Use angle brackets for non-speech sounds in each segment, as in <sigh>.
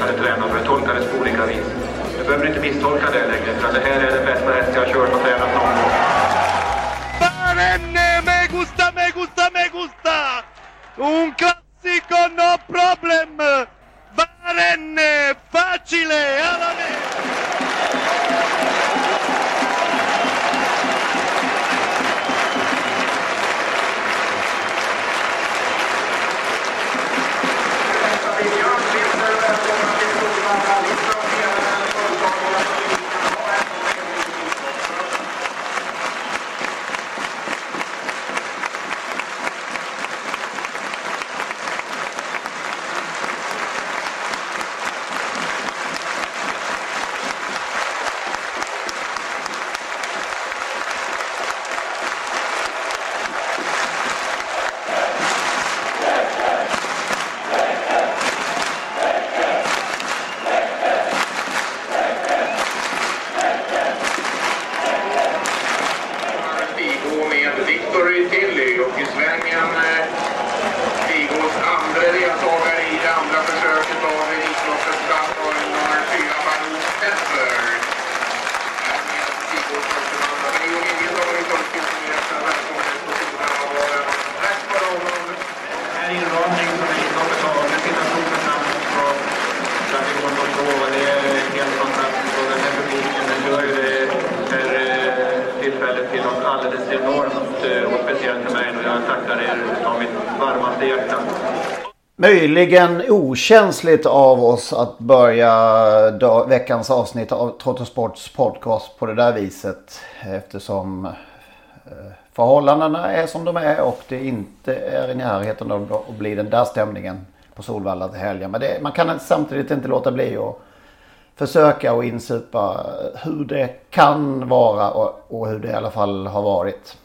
hade tränat för. Det tolkades på olika vis. Du behöver inte misstolka det längre, för det här är den bästa häst jag har kört och tränat någon gång. Barenne, me gusta, me gusta, me gusta! Un classico, no problem! Barenne, facile, alla me! Obrigado. Möjligen okänsligt av oss att börja dag, veckans avsnitt av Trottosports podcast på det där viset. Eftersom eh, förhållandena är som de är och det inte är i närheten av att bli den där stämningen på Solvalla till helgen. Men det, man kan samtidigt inte låta bli att försöka och insupa hur det kan vara och, och hur det i alla fall har varit.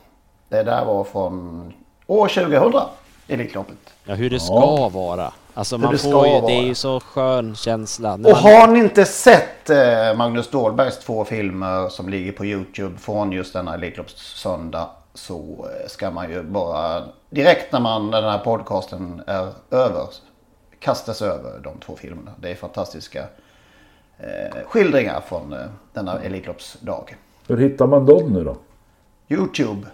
Det där var från år 2000 Elitloppet. Ja, hur det ska Ja. vara. Alltså man det får ju, det är ju så skön känsla. Och man, har ni inte sett eh, Magnus Ståhlbergs två filmer som ligger på Youtube från just denna Elitloppssöndag så eh, ska man ju bara direkt när man när den här podcasten är över kastas över de två filmerna. Det är fantastiska eh, skildringar från eh, denna Elitloppsdag. Hur hittar man dem nu då? Youtube.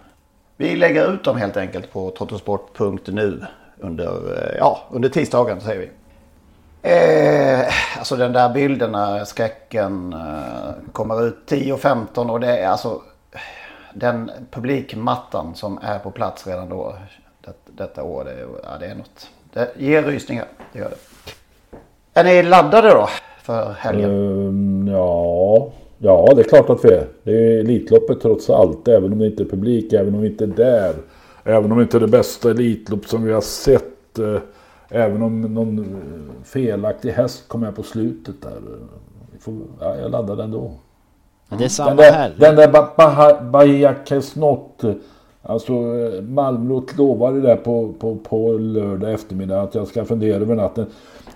Vi lägger ut dem helt enkelt på trottosport.nu under, eh, ja, under tisdagen säger vi. Eh, alltså den där bilden när skräcken eh, kommer ut 10.15 och det är alltså den publikmattan som är på plats redan då det, detta år. Det, är- ja, det är något. Det ger rysningar. Det gör det. Är ni laddade då för helgen? Um, ja, ja, det är klart att vi är. Det är Elitloppet trots allt. Även om det inte är publik, även om vi inte är där. Även om inte det bästa Elitlopp som vi har sett. eh, Även om någon eh, felaktig häst kom med på slutet där. Får, ja, jag laddade ändå. Ja, det är samma den där, här. Den där Ba- Baha- Bahia Kesnot. Alltså eh, Malmrot lovade det på, på, på lördag eftermiddag att jag ska fundera över natten.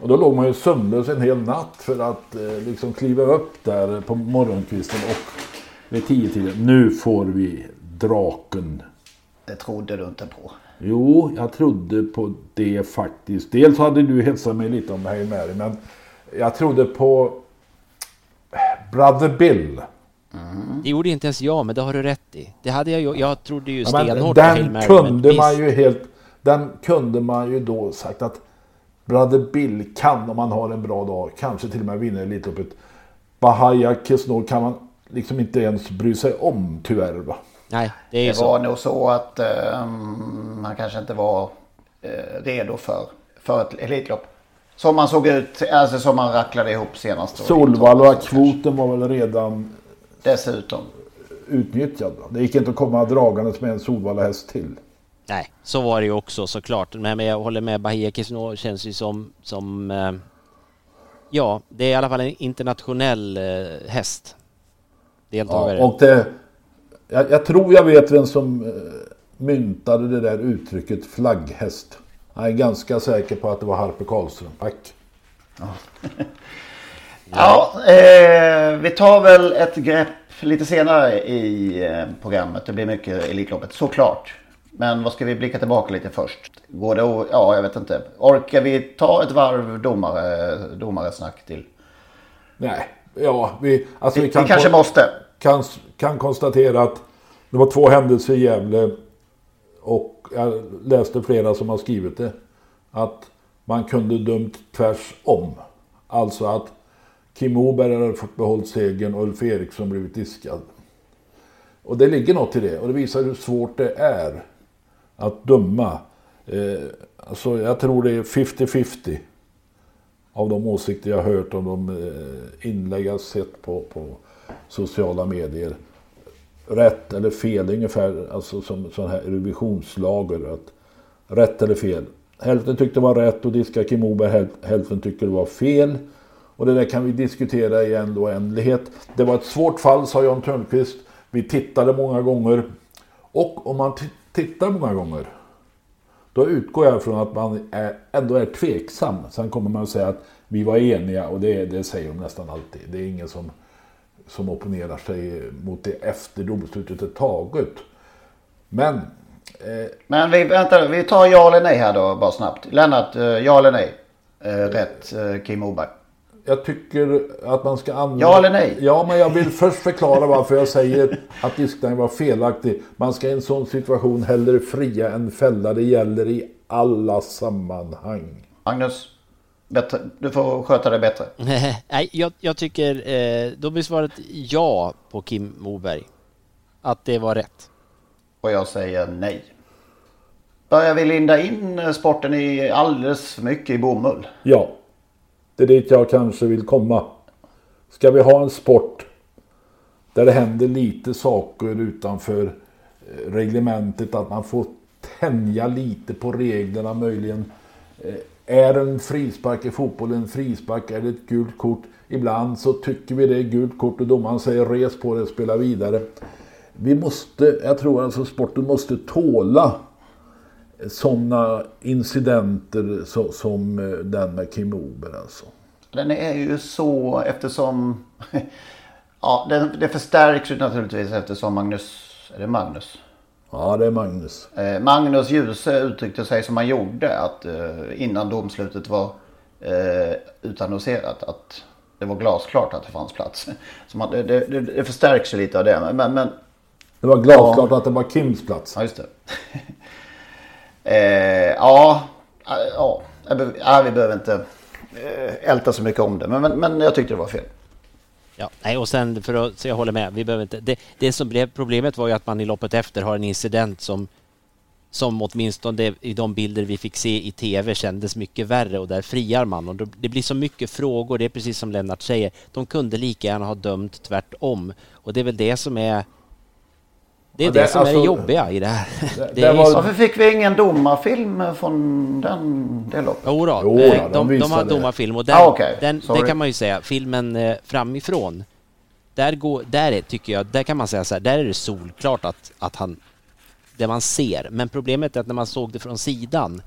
Och då låg man ju sömnlös en hel natt för att eh, liksom kliva upp där på morgonkvisten och vid tio tiden. Nu får vi draken. Det trodde du inte på. Jo, jag trodde på det faktiskt. Dels hade du hälsat mig lite om Hail Mary, men jag trodde på Brother Bill. Det gjorde inte ens jag, men det har du rätt i. Det hade jag ju, jag trodde ju Ja, stenhårt på Hail den Mary, kunde man visst. ju helt... Den kunde man ju då sagt att Brother Bill kan om man har en bra dag kanske till och med vinna Elitloppet. Bahia Kesnor kan man liksom inte ens bry sig om tyvärr va. Nej, det Det så. var nog så att um, han kanske inte var eh, redo för, för ett Elitlopp. Som han såg ut, alltså som han racklade ihop senast. då. Solvalla-kvoten var väl redan Dessutom. utnyttjad. va? Det gick inte att komma dragandes med en Solvalla-häst till. Nej, så var det ju också såklart. Men jag håller med, Bahia Kisno känns ju som, som eh, ja, det är i alla fall en internationell eh, häst. Deltagare. Ja, och det, jag, jag tror jag vet vem som eh, myntade det där uttrycket flagghäst. Jag är ganska säker på att det var Harper Karlström. Tack. <laughs> Ja, eh, vi tar väl ett grepp lite senare i eh, programmet. Det blir mycket Elitloppet, såklart. Men vad ska vi blicka tillbaka lite först? Går det att, ja jag vet inte. Orkar vi ta ett varv domare, domaresnack till? Nej, ja, vi, alltså Vi- vi, kan, vi kanske kon- måste. Kan, kan konstatera att det var två händelser i Gävle och jag läste flera som har skrivit det. Att man kunde dömt tvärs om. Alltså att Kim Oberg hade fått behålla segern och Ulf Eriksson blivit diskad. Och det ligger något i det och det visar hur svårt det är att döma. Eh, alltså jag tror det är 50-50 av de åsikter jag hört om de eh, inlägg jag sett på, på sociala medier. Rätt eller fel, ungefär alltså som sån här revisionslager. Att rätt eller fel. Hälften tyckte det var rätt och diska Kim Oberg, hälften tyckte det var fel. Och det där kan vi diskutera i en oändlighet. Det var ett svårt fall, sa Jan Törnqvist. Vi tittade många gånger. Och om man tittar många gånger då utgår jag från att man är, ändå är tveksam. Sen kommer man att säga att vi var eniga och det, det säger de nästan alltid. Det är ingen som, som opponerar sig mot det efter domslutet är taget. Men... Eh, Men vi, vänta, vi tar ja eller nej här då bara snabbt. Lennart, eh, ja eller nej? Eh, rätt, eh, Kim Oberg. jag tycker att man ska använda... Ja eller nej? Ja, men jag vill först förklara varför jag säger att diskningen var felaktig. Man ska i en sån situation hellre fria än fälla. Det gäller i alla sammanhang. Magnus, bättre, du får sköta det bättre. <laughs> Nej, jag, jag tycker eh, då blir svaret ja på Kim Moberg. Att det var rätt. Och jag säger nej. Börjar vi linda in eh, sporten i alldeles för mycket i bomull? Ja, det är dit jag kanske vill komma. Ska vi ha en sport där det händer lite saker utanför eh, reglementet, att man får tänja lite på reglerna möjligen. Är en frispark i fotboll en frispark? Är det ett gult kort? Ibland så tycker vi det är gult kort och domaren säger res på det, spela vidare. Vi måste, jag tror alltså sporten måste tåla sådana incidenter så, som eh, den med Kim Ober alltså. Den är ju så eftersom... <laughs> Ja, det, det förstärks ju naturligtvis eftersom Magnus... Är det Magnus? Ja, det är Magnus. Eh, Magnus Djuse uttryckte sig som han gjorde att eh, innan domslutet var eh, utannonserat att det var glasklart att det fanns plats. <laughs> Så man, det, det, det förstärks ju lite av det. Men, men Det var glasklart att det var Kims plats. Ja, just det. <laughs> eh, ja, ja, jag behöver- ja, vi behöver inte eh, älta så mycket om det. Men, men, men jag tyckte det var fel. Ja, nej, och sen för att, så jag håller med, vi behöver inte, det, det som blev problemet var ju att man i loppet efter har en incident som som åtminstone i de bilder vi fick se i TV kändes mycket värre och där friar man. Och det blir så mycket frågor, det är precis som Lennart säger, de kunde lika gärna ha dömt tvärtom. Och det är väl det som är det är Ja, det, det- som är det alltså, jobbiga i det här. det- <laughs> Det, var- så- Varför fick vi ingen domarfilm från den, det loppet? Jo då, Jo då, de de, de, har domarfilm och den, Ah, okej. den, det kan man ju säga, filmen eh, framifrån, där, går, där är, tycker jag, där kan man säga så här, där är det solklart att, att han, det man ser, men problemet är att när man såg det från sidan,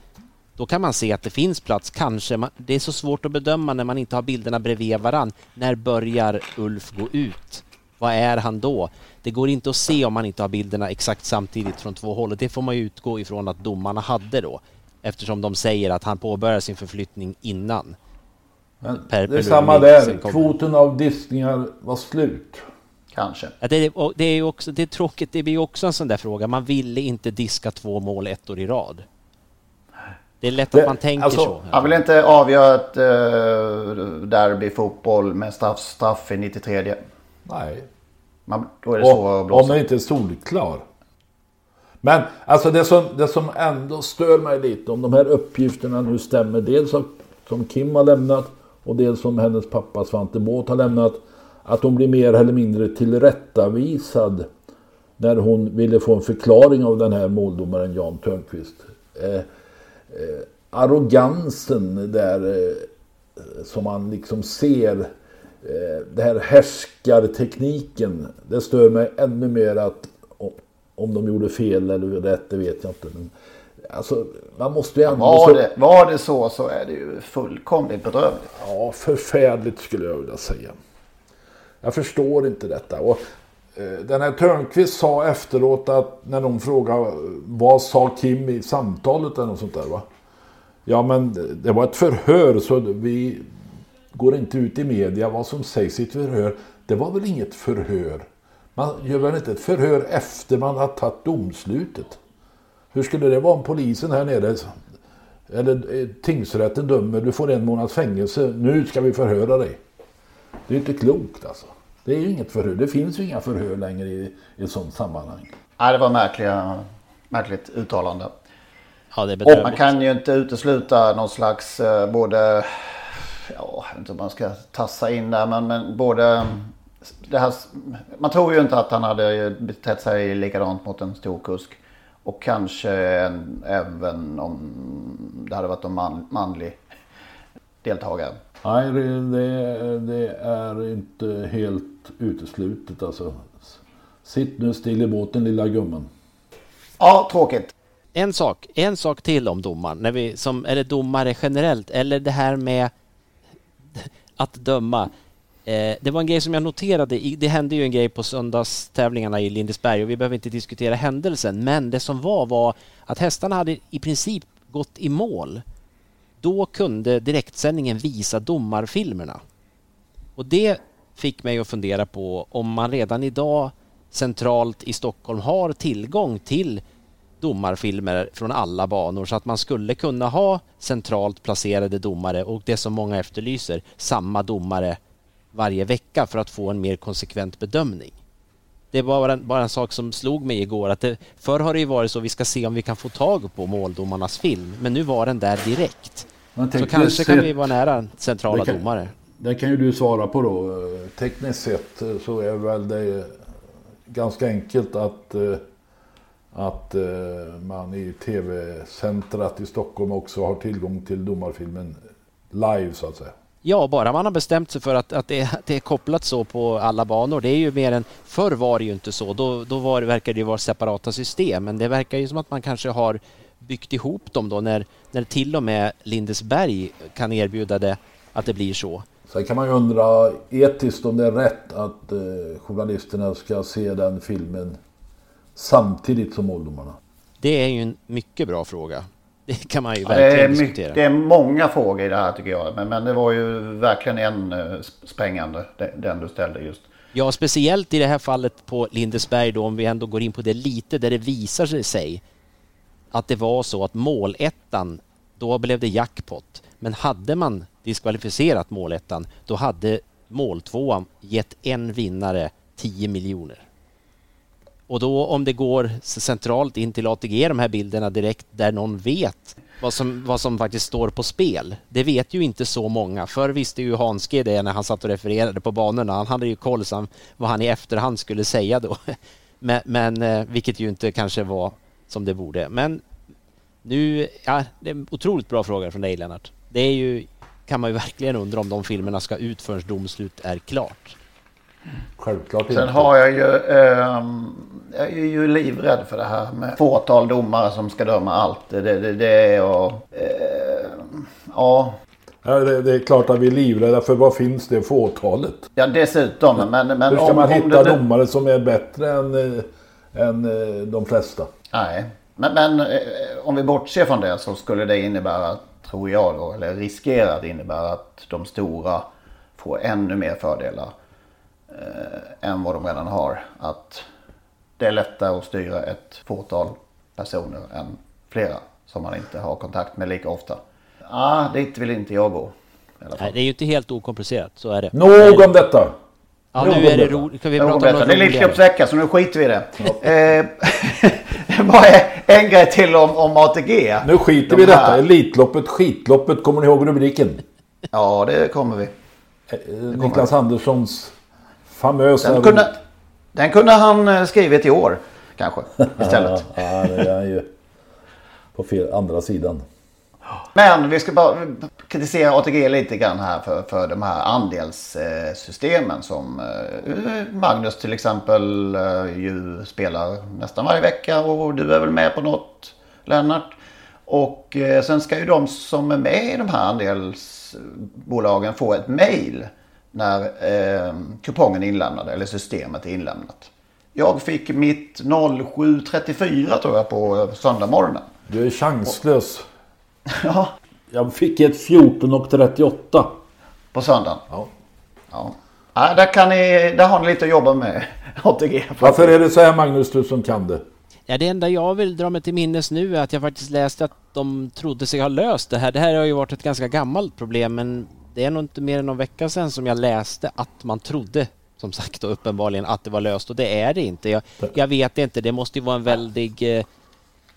då kan man se att det finns plats, kanske, man, det är så svårt att bedöma när man inte har bilderna bredvid varann. När börjar Ulf gå ut? Vad är han då? Det går inte att se om man inte har bilderna exakt samtidigt från två håll och det får man ju utgå ifrån att domarna hade då eftersom de säger att han påbörjar sin förflyttning innan. Men Per det är samma där. Kvoten av diskningar var slut. Kanske. Ja, det, är, och det är också, det är tråkigt, det blir ju också en sån där fråga. Man ville inte diska två mål ett år i rad. Det är lätt att man tänker alltså, så. Han vill inte avgöra ett uh, derby fotboll med straff, straff i 93. Nej. Man, då är det så att blåsa. Om den inte är solklar. Men alltså det som, det som ändå stör mig lite om de här uppgifterna nu stämmer. Dels som Kim har lämnat och dels som hennes pappa Svante Båth har lämnat. Att hon blir mer eller mindre tillrättavisad när hon ville få en förklaring av den här måldomaren Jan Törnqvist. Eh, eh, arrogansen där eh, som man liksom ser. Eh, det här härskartekniken. Det stör mig ännu mer att om de gjorde fel eller rätt, det vet jag inte. Men, alltså, man måste ju ändå... Var det, var det så så är det ju fullkomligt bedrövligt. Ja, förfärligt skulle jag vilja säga. Jag förstår inte detta. Och, eh, den här Törnqvist sa efteråt att när de frågade vad sa Kim i samtalet eller något sånt där va? Ja men det var ett förhör så vi går inte ut i media vad som sägs i ett förhör. Det var väl inget förhör? Man gör väl inte ett förhör efter man har tagit domslutet? Hur skulle det vara om polisen här nere eller eh, tingsrätten dömer du får en månads fängelse, nu ska vi förhöra dig. Det är inte klokt alltså. Det är ju inget förhör. Det finns ju inga förhör längre i, i ett sådant sammanhang. Nej, det var märkliga, märkligt uttalande. Ja, det är och man kan ju inte utesluta någon slags eh, både, ja, jag vet inte om man ska tassa in där, men, men både det här, man tror ju inte att han hade betett sig likadant mot en stor kusk. Och kanske en, även om det hade varit en man, manlig deltagare. Nej, det, det, det, är inte helt uteslutet alltså. Sitt nu still i båten lilla gumman. Ja, tråkigt. En sak, en sak till om domaren, när vi, som, eller domare generellt, eller det här med att döma. Eh, det var en grej som jag noterade. Det hände ju en grej på söndagstävlingarna i Lindesberg och vi behöver inte diskutera händelsen. Men det som var var att hästarna hade i princip gått i mål. Då kunde direktsändningen visa domarfilmerna. Och det fick mig att fundera på om man redan idag centralt i Stockholm har tillgång till domarfilmer från alla banor så att man skulle kunna ha centralt placerade domare och det som många efterlyser, samma domare varje vecka för att få en mer konsekvent bedömning. Det var bara en, bara en sak som slog mig igår att det, förr har det ju varit så vi ska se om vi kan få tag på måldomarnas film men nu var den där direkt. Så kanske kan vi vara nära centrala kan, domare. Det kan ju du svara på då. Tekniskt sett så är väl det ganska enkelt att, att man i tv-centrat i Stockholm också har tillgång till domarfilmen live så att säga. Ja, bara man har bestämt sig för att, att, det, att det är kopplat så på alla banor. Det är ju mer än... Förr var det ju inte så. Då, då var, verkar det ju vara separata system. Men det verkar ju som att man kanske har byggt ihop dem då när, när till och med Lindesberg kan erbjuda det, att det blir så. Sen kan man ju undra etiskt om det är rätt att eh, journalisterna ska se den filmen samtidigt som måldomarna. Det är ju en mycket bra fråga. Det kan man ju verkligen det är diskutera. Mycket, det är många frågor i det här tycker jag. Men, men det var ju verkligen en uh, sprängande, den du ställde just. Ja, speciellt i det här fallet på Lindesberg då, om vi ändå går in på det lite, där det visar sig att det var så att målettan, då blev det jackpot. Men hade man diskvalificerat målettan, då hade måltvåan gett en vinnare 10 miljoner. Och då om det går centralt in till ATG de här bilderna direkt där någon vet vad som, vad som faktiskt står på spel. Det vet ju inte så många. Förr visste ju Hanske det när han satt och refererade på banorna. Han hade ju koll så vad han i efterhand skulle säga då. <laughs> Men, men eh, vilket ju inte kanske var som det borde. Men nu, ja, det är en otroligt bra fråga från dig Lennart. Det är ju, kan man ju verkligen undra om de filmerna ska ut förrän domslut är klart. Självklart Sen inte. har jag ju, eh, jag är ju livrädd för det här med fåtal domare som ska döma allt. Det, det, det är och, eh, ja. Ja, det, det, är klart att vi är livrädda för vad finns det fåtalet? Ja dessutom. Men, men Hur ska om, man hitta det, domare som är bättre än, eh, än eh, de flesta? Nej, men, men eh, om vi bortser från det så skulle det innebära, tror jag då, eller riskerar att innebära att de stora får ännu mer fördelar eh, än vad de redan har. Att det är lättare att styra ett fåtal personer än flera som man inte har kontakt med lika ofta. Ah, dit vill inte jag gå. Nej, det är ju inte helt okomplicerat, så är det. Nog om detta! Ja, nu är det roligt. Kan vi prata om något Det är? Elitloppsvecka så nu skiter vi i det. Eh, <laughs> Bara en grej till om, om ATG. Nu skiter De vi i detta. här- Elitloppet, skitloppet. Kommer ni ihåg rubriken? Ja, det kommer vi. Eh, Niklas Anderssons famösa... Den kunde, den kunde han eh, skrivit i år kanske <laughs> istället. ja, det är ju på fel, andra sidan. Men vi ska bara kritisera ATG lite grann här för, för de här andelssystemen som eh, Magnus till exempel eh, ju spelar nästan varje vecka och du är väl med på något Lennart. Och sen ska ju de som är med i de här andelsbolagen få ett mail när eh, kupongen är inlämnad eller systemet är inlämnat. Jag fick mitt 07.34 tror jag på söndag morgonen. Du är chanslös. <laughs> Ja. Jag fick ett 14 och 38. På söndagen? Ja. Ja. Ja, där, kan ni, där har ni lite att jobba med <laughs> ATG. Varför är det så här Magnus, du som kan det? Ja, det enda jag vill dra mig till minnes nu är att jag faktiskt läste att de trodde sig ha löst det här. Det här har ju varit ett ganska gammalt problem men det är nog inte mer än någon vecka sedan som jag läste att man trodde som sagt då uppenbarligen att det var löst och det är det inte. Jag, jag vet inte, det måste ju vara en väldig eh,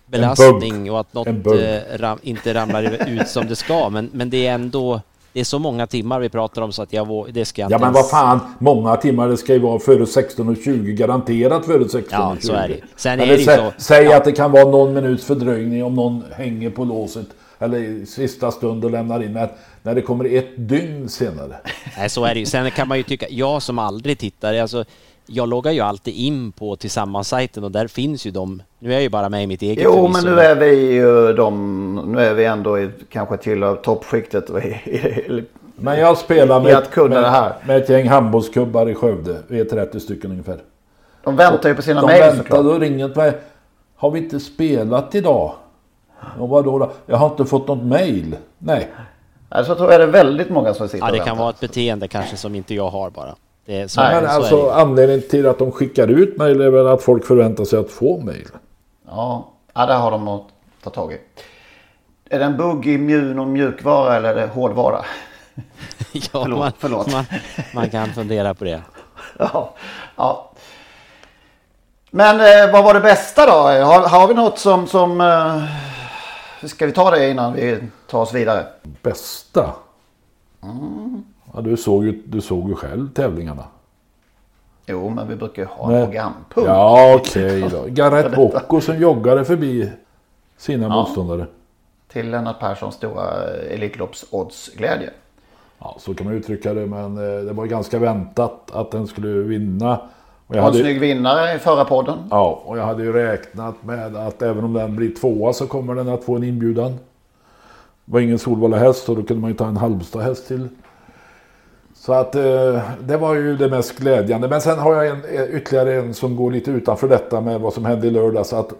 belastning och att något eh, ram, inte ramlar ut som det ska men, men det är ändå det är så många timmar vi pratar om så att jag det ska jag Ja men vad fan, många timmar det ska ju vara före 16.20 garanterat före 16.20. Ja, så är det. Sen är Eller det sä- så- Säg att det kan vara någon minuts fördröjning om någon hänger på låset eller i sista stund och lämnar in. Men när det kommer ett dygn senare. Nej, så är det ju. Sen kan man ju tycka, jag som aldrig tittar, alltså, jag loggar ju alltid in på Tillsammans-sajten och där finns ju de, nu är jag ju bara med i mitt eget Jo, förvisso, men nu är vi ju de, nu är vi ändå i, kanske till toppskiktet. Men jag spelar med, att kunna med, det här. med ett gäng handbollsklubbar i Skövde. Vi är 30 stycken ungefär. De väntar ju på sina De mejl väntar såklart. och ringer till mig. Har vi inte spelat idag? Och vadå då? Jag har inte fått något mejl. Nej. Alltså tror jag det är väldigt många som sitter Ja, det kan vara ett beteende kanske som inte jag har bara. Det är så, Men så alltså är det. anledningen till att de skickar ut mejl är väl att folk förväntar sig att få mejl. Ja, ja, där har de något att ta tag i. Är det en bugg i mjun och mjukvara eller är det hårdvara? <laughs> ja, förlåt, man, förlåt. Man, man kan fundera på det. <laughs> Ja, ja. Men eh, vad var det bästa då? Har, har vi något som... som eh, ska vi ta det innan vi tar oss vidare? Bästa? Mm. Ja, du, såg ju, du såg ju själv tävlingarna. Jo, men vi brukar ju ha Nej. en programpunkt. Ja, okej då. Garrett Bocco som joggade förbi sina Ja. motståndare. Till Lennart Perssons stora Elitloppsoddsglädje. Ja, så kan man uttrycka det. Men eh, det var ganska väntat att den skulle vinna. Och Jag jag en hade, snygg vinnare i förra podden. ja, och jag hade ju räknat med att även om den blir tvåa så kommer den att få en inbjudan. Det var ingen Solvalla häst och då kunde man ju ta en Halmstad häst till. Så att eh, det var ju det mest glädjande. Men sen har jag en, eh, ytterligare en som går lite utanför detta med vad som hände i lördags. Att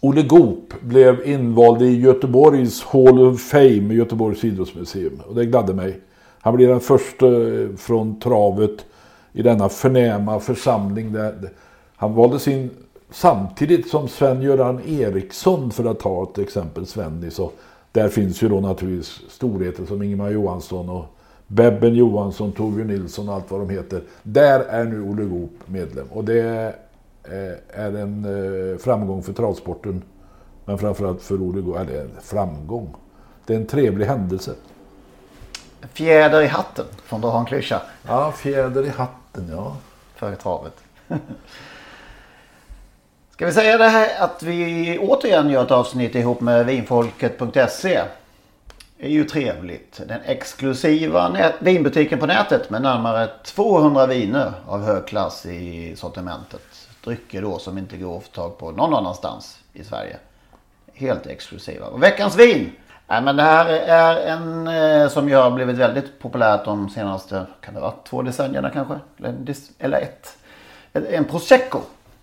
Olle Goop blev invald i Göteborgs Hall of Fame, Göteborgs idrottsmuseum. Och det gladde mig. Han blev den första eh, från travet i denna förnäma församling. Där han valdes in samtidigt som Sven-Göran Eriksson för att ta ett exempel, Svennis. Och där finns ju då naturligtvis storheter som Ingemar Johansson och Bebben Johansson, Torbjörn Nilsson och allt vad de heter. Där är nu Olle Goop medlem. Och det eh, är en eh, framgång för travsporten. Men framförallt för Olle Goop, eller en framgång. Det är en trevlig händelse. Fjäder i hatten, att dra en klyscha. Ja, fjäder i hatten, ja. För travet. <laughs> Ska vi säga det här att vi återigen gör ett avsnitt ihop med vinfolket.se. Det är ju trevligt. Den exklusiva vinbutiken på nätet med närmare 200 viner av hög klass i sortimentet. Drycker då som inte går att få tag på någon annanstans i Sverige. Helt exklusiva. Och veckans vin! Nej, men det här är en eh, som ju har blivit väldigt populärt de senaste, kan det vara två decennierna kanske? Eller, eller ett. En- prosecco.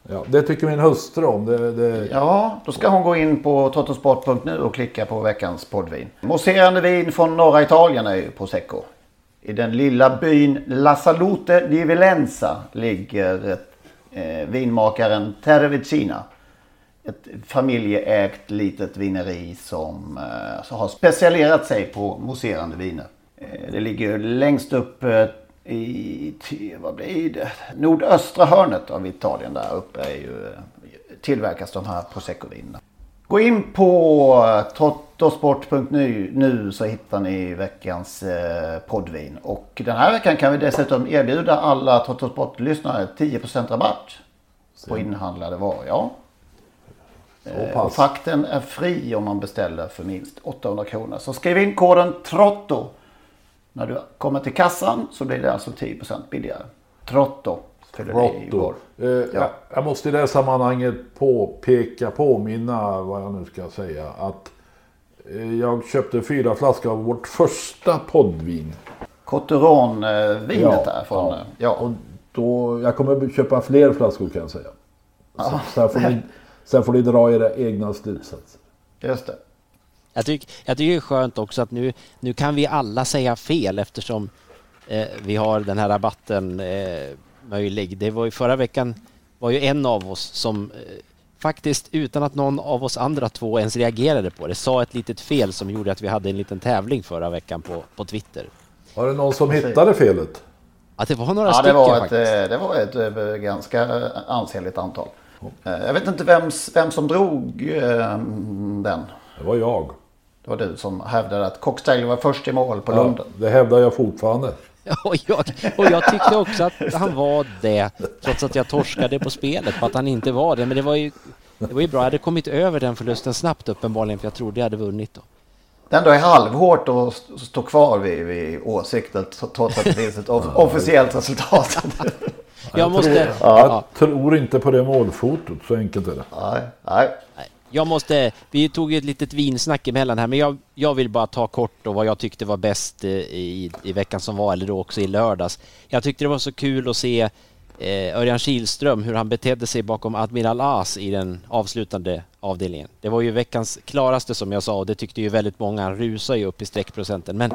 ja. Det tycker min hustru om. Det, det, Ja, då ska hon gå in på totosport.nu och klicka på veckans poddvin. Mousserande vin från norra Italien är ju prosecco. I den lilla byn La Salute di Vilenza ligger eh, vinmakaren Terravicina. Ett familjeägt litet vineri som eh, så har specialiserat sig på mousserande viner. Eh, det ligger längst upp eh, i vad blir det? nordöstra hörnet av Italien där uppe är ju, tillverkas de här prosecco-vinerna. Gå in på trottosport.nu nu så hittar ni veckans poddvin. Och den här veckan kan vi dessutom erbjuda alla Trottosport-lyssnare 10% rabatt på inhandlade varor. Ja. Eh, och frakten är fri om man beställer för minst 800 kronor. Så skriv in koden TROTTO. När du kommer till kassan så blir det alltså 10% billigare. TROTTO. fyller i. Eh, jag, jag måste i det här sammanhanget påpeka, påminna vad jag nu ska säga. Att eh, jag köpte fyra flaskor av vårt första poddvin. Coteron-vinet där från... ja. Ja. Och då, jag kommer köpa fler flaskor kan jag säga. Så, sen, får ni, <laughs> sen får ni dra era egna slutsatser. Just det. Jag, tyck, jag tycker det är skönt också att nu, nu kan vi alla säga fel eftersom eh, vi har den här rabatten eh, möjlig. Det var ju förra veckan var ju en av oss som eh, faktiskt utan att någon av oss andra två ens reagerade på det sa ett litet fel som gjorde att vi hade en liten tävling förra veckan på, på Twitter. Var det någon som hittade felet? Att det var några Ja, det stycken var, ett, faktiskt. eh, det var ett eh, ganska ansenligt antal. Eh, Jag vet inte vem, vem som drog eh, den. Det var jag. Det var du som hävdade att Cocktail var först i mål på Ja, Lunden. det hävdar jag fortfarande. Och jag, och jag tyckte också att han var det, trots att jag torskade på spelet på att han inte var det. Men det var ju, det var ju bra. Jag hade kommit över den förlusten snabbt uppenbarligen, för jag trodde jag hade vunnit då. Det ändå är halvhårt att st- stå kvar vid, vid åsikten trots att det finns ett off- officiellt resultat. <laughs> Jag måste... Jag Ja, tror inte på det målfotot, så enkelt är det. nej, nej. jag måste... Vi tog ett litet vinsnack emellan här, men jag, jag vill bara ta kort och vad jag tyckte var bäst eh, i, i veckan som var, eller då också i lördags. Jag tyckte det var så kul att se eh, Örjan Kihlström, hur han betedde sig bakom Admiral As i den avslutande avdelningen. Det var ju veckans klaraste som jag sa och det tyckte ju väldigt många. Han rusade ju upp i streckprocenten. Men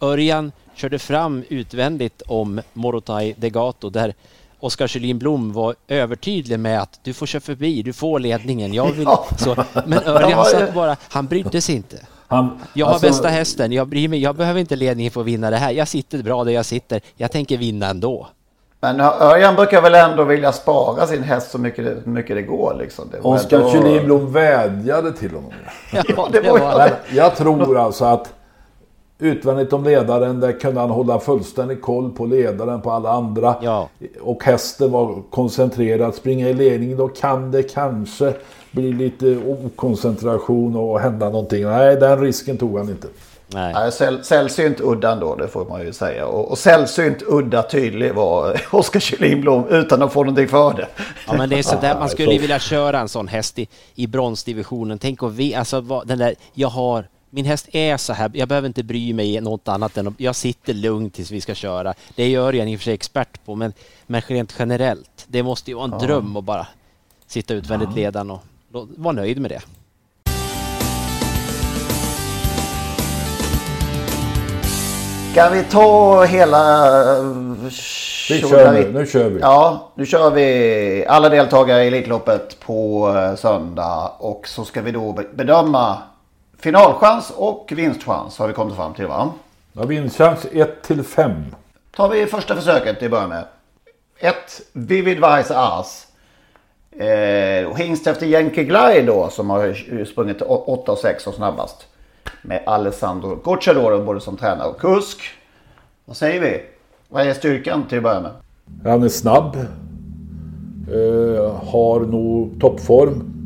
Örjan körde fram utvändigt om Morotai Degato där Oskar Kjellin Blom var övertydlig med att du får köra förbi, du får ledningen. Jag vill... <laughs> Ja. så, men Örjan <laughs> satt bara, han brydde sig inte. Han, Jag har alltså, bästa hästen, jag bryr mig, jag behöver inte ledningen för att vinna det här. Jag sitter bra där jag sitter, jag tänker vinna ändå. Men Örjan brukar väl ändå vilja spara sin häst så mycket det, mycket det går. Liksom. Det Oskar Kjellin Blom vädjade till honom. <laughs> Ja, det var jag tror alltså att utvändigt om ledaren, där kunde han hålla fullständig koll på ledaren, på alla andra. Ja. Och hästen var koncentrerad, springa i ledning, då kan det kanske bli lite okoncentration och hända någonting. Nej, den risken tog han inte. Nej. Nej, säll, sällsynt udda ändå, det får man ju säga. Och, och sällsynt udda tydlig var Oskar Kjellin Blom utan att få någonting för det. Ja men det är sådär, man skulle ju vilja köra en sån häst i, i bronsdivisionen. Tänk att vi, alltså vad, den där, jag har, min häst är så här, jag behöver inte bry mig i något annat än jag sitter lugnt tills vi ska köra. Det gör jag i och för sig expert på, men, men rent generellt, det måste ju vara en dröm att bara sitta utvändigt ledan och vara nöjd med det. Ska vi ta hela... Vi kör nu, nu kör vi. Ja, nu kör vi alla deltagare i Elitloppet på eh, söndag. Och så ska vi då be- bedöma finalchans och vinstchans har vi kommit fram till va? Ja, vinstchans 1 till 5. Tar vi första försöket till att börja med. 1. Vivid Vice As. Eh, hingst efter Yankee Glide då som har sprungit 8 och 6 och snabbast. Med Alessandro Gocciadoro både som tränare och kusk. Vad säger vi? Vad är styrkan till att börja med? Han är snabb. Eh, har nog toppform.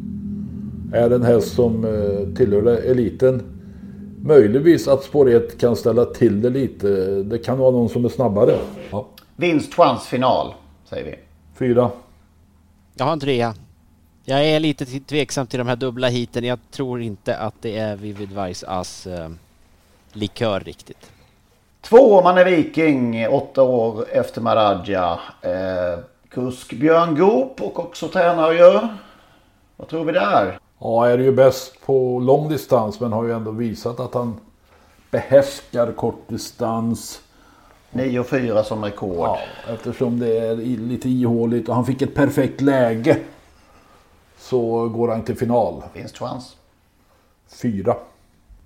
Är en häst som eh, tillhör eliten. Möjligtvis att spår 1 kan ställa till det lite. Det kan vara någon som är snabbare. Ja. Vinstchans final säger vi. Fyra. Jag har en trea. Jag är lite tveksam till de här dubbla hiten. Jag tror inte att det är Vivid Vice As eh, likör riktigt. Två, man är viking, åtta år efter Maradja. Eh, kusk Björn Goop och också tränare ju. Vad tror vi där? Ja, är ju bäst på lång distans men har ju ändå visat att han behärskar kort distans. 9 och 4 som rekord. Ja, eftersom det är lite ihåligt och han fick ett perfekt läge. så går han till final. Vinstchans? Fyra.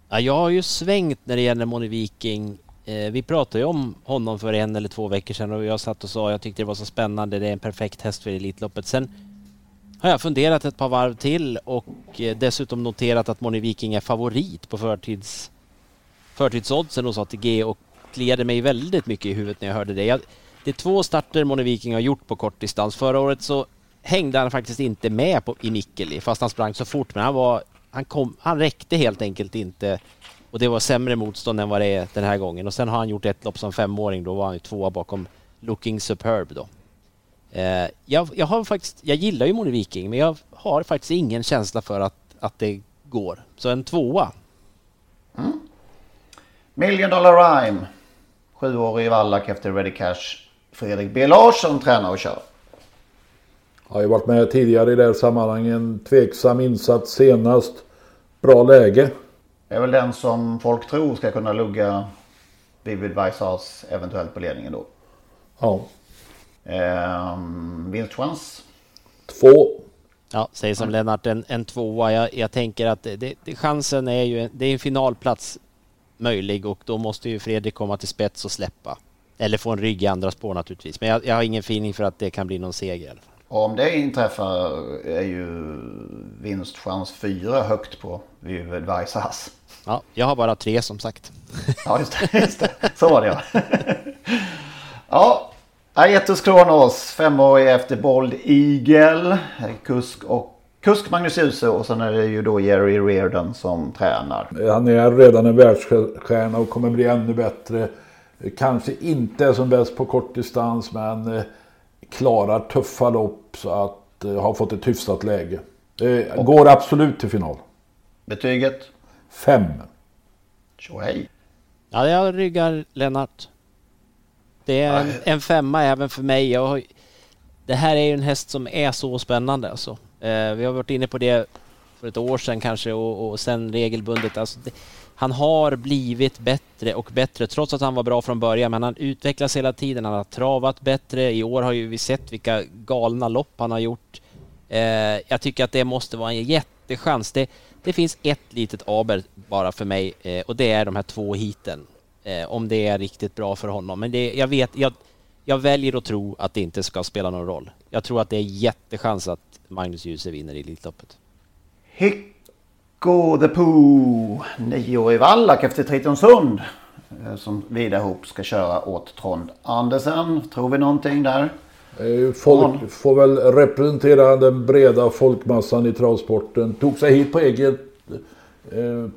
Ja, jag har ju svängt när det gäller Moni Viking. Eh, vi pratade ju om honom för en eller två veckor sedan och jag satt och sa jag tyckte det var så spännande. Det är en perfekt häst för Elitloppet. Sen har jag funderat ett par varv till och eh, dessutom noterat att Moni Viking är favorit på förtids, förtidsoddsen hos ATG och kliade mig väldigt mycket i huvudet när jag hörde det. Jag, det är två starter Moni Viking har gjort på kortdistans. Förra året så hängde han faktiskt inte med på, i Mikkeli fast han sprang så fort men han var han, kom, han räckte helt enkelt inte och det var sämre motstånd än vad det är den här gången. Och sen har han gjort ett lopp som femåring, då var han ju tvåa bakom Looking Superb då. Eh, jag, jag, har faktiskt, jag gillar ju Moni Viking, men jag har faktiskt ingen känsla för att, att det går. Så en tvåa. Mm. Million Dollar Rhyme. Sjuårig vallack efter Ready Cash. Fredrik B Larsson tränar och kör. Har ju varit med tidigare i det här sammanhanget. Tveksam insats senast. Bra läge. Det är väl den som folk tror ska kunna lugga Vivid Vaisas eventuellt på ledningen då. Ja. Ehm, vinstchans? Två. Ja, säg som Lennart, en, en tvåa. Jag, jag tänker att det, det, chansen är ju, det är en finalplats möjlig och då måste ju Fredrik komma till spets och släppa. Eller få en rygg i andra spår naturligtvis. Men jag, jag har ingen feeling för att det kan bli någon seger i alla fall. Och om det inträffar är ju vinstchans fyra högt på Vivid Vaisas. Ja, jag har bara tre som sagt. Ja, just det. Just det. Så var det ja. <laughs> ja, Aetos Kronos, femårig efter Bold Eagle. Kusk och Kusk Magnus Djuse och sen är det ju då Jerry Reardon som tränar. Han är redan en världsstjärna och kommer bli ännu bättre. Kanske inte som bäst på kortdistans men eh, klarar tuffa lopp så att eh, har fått ett hyfsat läge. Eh, går absolut till final. Betyget? Fem. Tjohej. Ja, jag ryggar Lennart. Det är en, en femma även för mig. Jag har, det här är ju en häst som är så spännande alltså. Eh, vi har varit inne på det för ett år sedan kanske och, och sen regelbundet. Alltså det, han har blivit bättre och bättre trots att han var bra från början. Men han utvecklas hela tiden. Han har travat bättre. I år har ju vi sett vilka galna lopp han har gjort. Eh, jag tycker att det måste vara en jättechans. Det, det finns ett litet aber bara för mig eh, och det är de här två hiten. Eh, om det är riktigt bra för honom. Men det, jag vet, jag, jag väljer att tro att det inte ska spela någon roll. Jag tror att det är jättechans att Magnus Djuse vinner i Elitloppet. Hicko the Pooh, nioårig vallack efter Tritonsund. eh, Som Vidahop ska köra åt Trond Andersen. Tror vi någonting där? Folk får väl representera den breda folkmassan i travsporten. Tog sig hit på eget,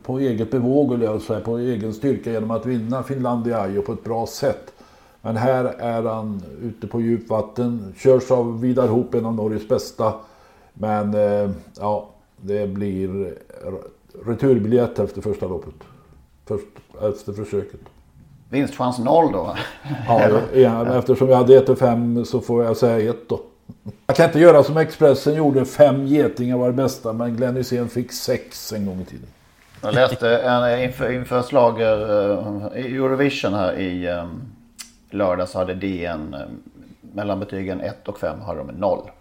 på eget bevåg, eller jag säga, på egen styrka genom att vinna Finlandia Ajo på ett bra sätt. Men här är han ute på djupvatten. Körs av Vidar Hoop, en av Norges bästa. Men eh, ja, det blir returbiljett efter första loppet. Först, efter försöket. Vinstchans noll då? Ja, ja, eftersom jag hade 1 5 så får jag säga 1 då. Jag kan inte göra som Expressen gjorde, fem getingar var det bästa, men Glenn Hysén fick sex en gång i tiden. Jag läste en, inför, inför slager uh, Eurovision här i um, lördag så hade DN um, mellan betygen 1 och 5 hade de en noll.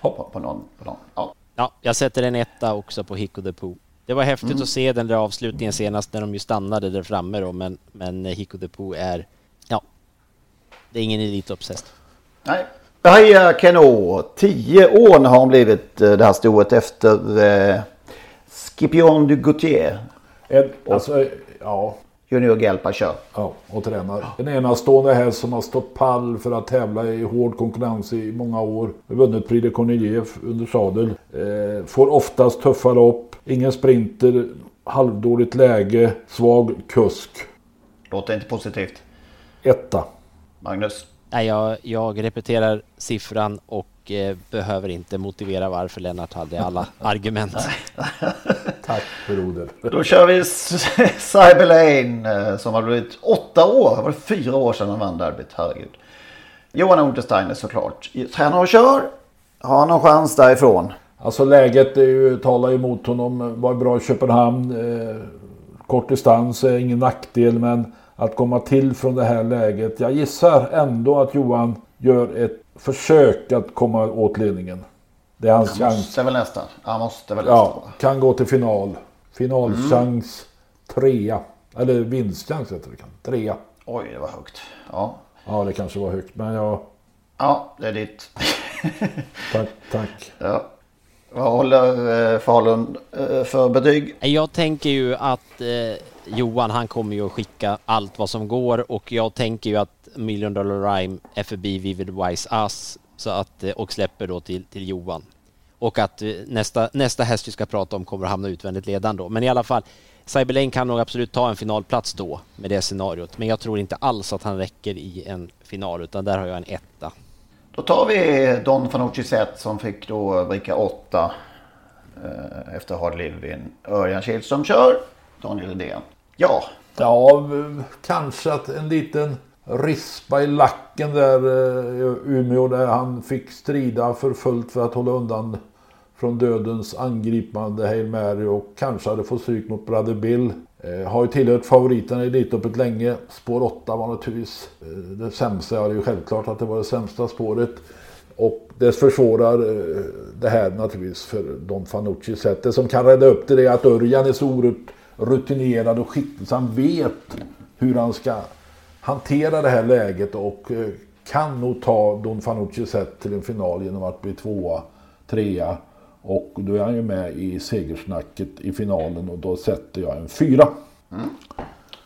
På, på någon, på någon. Ja. Ja, jag sätter en etta också på Hicko the Pooh. Det var häftigt Mm. att se den där avslutningen senast när de ju stannade där framme då, men, men Hicko the Pooh är, ja, det är ingen Elitloppshäst. Nej. Bahia Keno, 10 år har hon blivit eh, det här stoet efter eh, Scipion du Gautier. En, alltså, ja. Junior Gelpa kör. Ja, och tränar. En enastående häst som har stått pall för att tävla i hård konkurrens i många år. Vunnit Prix de Cornelier under sadel. Eh, får oftast tuffa lopp. Ingen sprinter. Halvdåligt läge. Svag kusk. Låter inte positivt. Etta. Magnus? Nej, jag, jag repeterar siffran och eh, behöver inte motivera varför Lennart hade alla <laughs> argument. <laughs> Tack broder. Då kör vi Cyberlane eh, som har blivit åtta år. Det var fyra år sedan han vann derbyt. Herregud. Johan Untersteiner såklart. Tränar och kör. Har han någon chans därifrån? Alltså läget är ju, talar emot honom. Var bra i Köpenhamn. Eh, kort distans är ingen nackdel men att komma till från det här läget. Jag gissar ändå att Johan gör ett försök att komma åt ledningen. Det är hans Han chans. måste väl nästan. Han måste väl Ja, nästan. kan gå till final. Finalchans trea. Eller vinstchans heter det. kan. Trea. Oj, det var högt. Ja, Ja, det kanske var högt. Men ja, ja det är ditt. <laughs> tack. tack. ja. Vad håller eh, Falun eh, för betyg? Jag tänker ju att eh, Johan han kommer ju att skicka allt vad som går och jag tänker ju att Million Dollar Rhyme är förbi Vivid Wise Us så att, eh, och släpper då till, till Johan. Och att eh, nästa, nästa häst vi ska prata om kommer att hamna utvändigt ledande då. Men i alla fall, Cyberlane kan nog absolut ta en finalplats då med det scenariot. Men jag tror inte alls att han räcker i en final utan där har jag en etta. Då tar vi Don Fanucci Zet som fick då bricka 8 eh, efter Hard Living. Örjan Kihlström kör. Daniel Redén. Ja, Ja, kanske att en liten rispa i lacken där eh, i Umeå där han fick strida för fullt för att hålla undan från dödens angripande Hail Mary och kanske hade fått stryk mot Brother Bill. Eh, har ju tillhört favoriterna i Elitloppet länge. Spår 8 var naturligtvis eh, det sämsta. Ja, det är ju självklart att det var det sämsta spåret. Och det försvårar eh, det här naturligtvis för Don Fanucci. sätt. Det som kan rädda upp det är att Örjan är så oerhört rutinerad och skicklig så han vet hur han ska hantera det här läget och eh, kan nog ta Don Fanucci sätt till en final genom att bli tvåa, trea och då är han ju med i segersnacket i finalen och då sätter jag en fyra.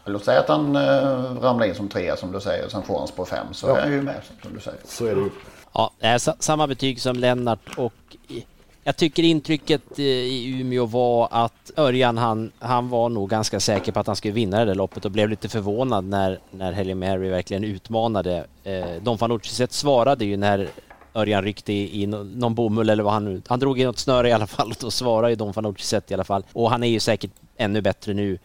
låt säga att han eh, ramlar in som trea som du säger. Sen får han spår 5 så Ja. är han ju med som du säger. Så är det ju. Ja, samma betyg som Lennart och jag tycker intrycket eh, i Umeå var att Örjan han, han var nog ganska säker på att han skulle vinna det där loppet och blev lite förvånad när, när Hailey Mary verkligen utmanade. Eh, Don Fanucci svarade ju när Örjan ryckte i, i nå- någon bomull eller vad han nu... Han drog i något snöre i alla fall och då svarade ju Don Fanucci i alla fall. Och han är ju säkert ännu bättre nu.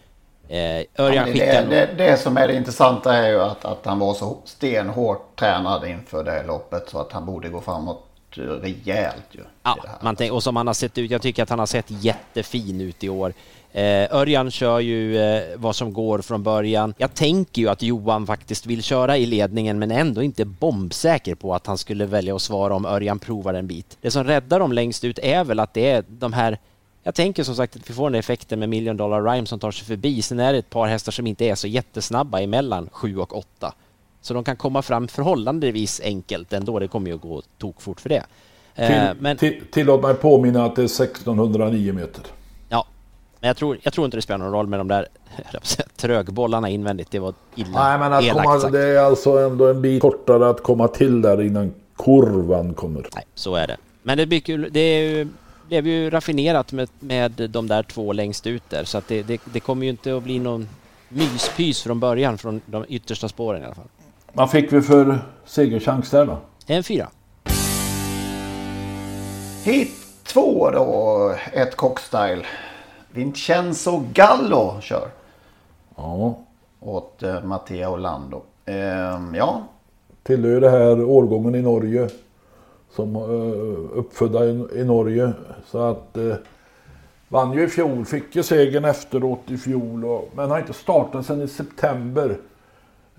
Eh, Ja, Örjan skickar det, det, det som är det intressanta är ju att, att han var så stenhårt tränad inför det här loppet så att han borde gå framåt rejält ju. Ja, man tänk, och som han har sett ut, jag tycker att han har sett jättefin ut i år. Eh, Örjan kör ju eh, vad som går från början. Jag tänker ju att Johan faktiskt vill köra i ledningen men ändå inte bombsäker på att han skulle välja att svara om Örjan provar en bit. Det som räddar dem längst ut är väl att det är de här jag tänker som sagt att vi får den effekten med Million Dollar Rhyme som tar sig förbi. Sen är det ett par hästar som inte är så jättesnabba emellan 7 och 8. Så de kan komma fram förhållandevis enkelt ändå. Det kommer ju att gå tokfort för det. Eh, Till, men... till, tillåt mig påminna att det är 1609 meter. Ja, men jag tror, jag tror inte det spelar någon roll med de där <laughs> trögbollarna invändigt. Det var illa Nej men att elakt komma, sagt. det är alltså ändå en bit kortare att komma till där innan kurvan kommer. Nej, så är det. Men det, blir kul, det är ju, blev ju raffinerat med, med de där två längst ut där. Så att det, det, det kommer ju inte att bli någon myspys från början från de yttersta spåren i alla fall. Man fick vi för segerchans där då? En fyra. Hit två då, ett cockstyle. Vincenzo Gallo kör. Ja. Åt eh, Mattia Orlando. Ehm, ja, Tillhör det här årgången i Norge. Som uh, uppfödda i, i Norge. Så att uh, vann ju i fjol. Fick ju segern efteråt i fjol. Och, men har inte startat sedan i september.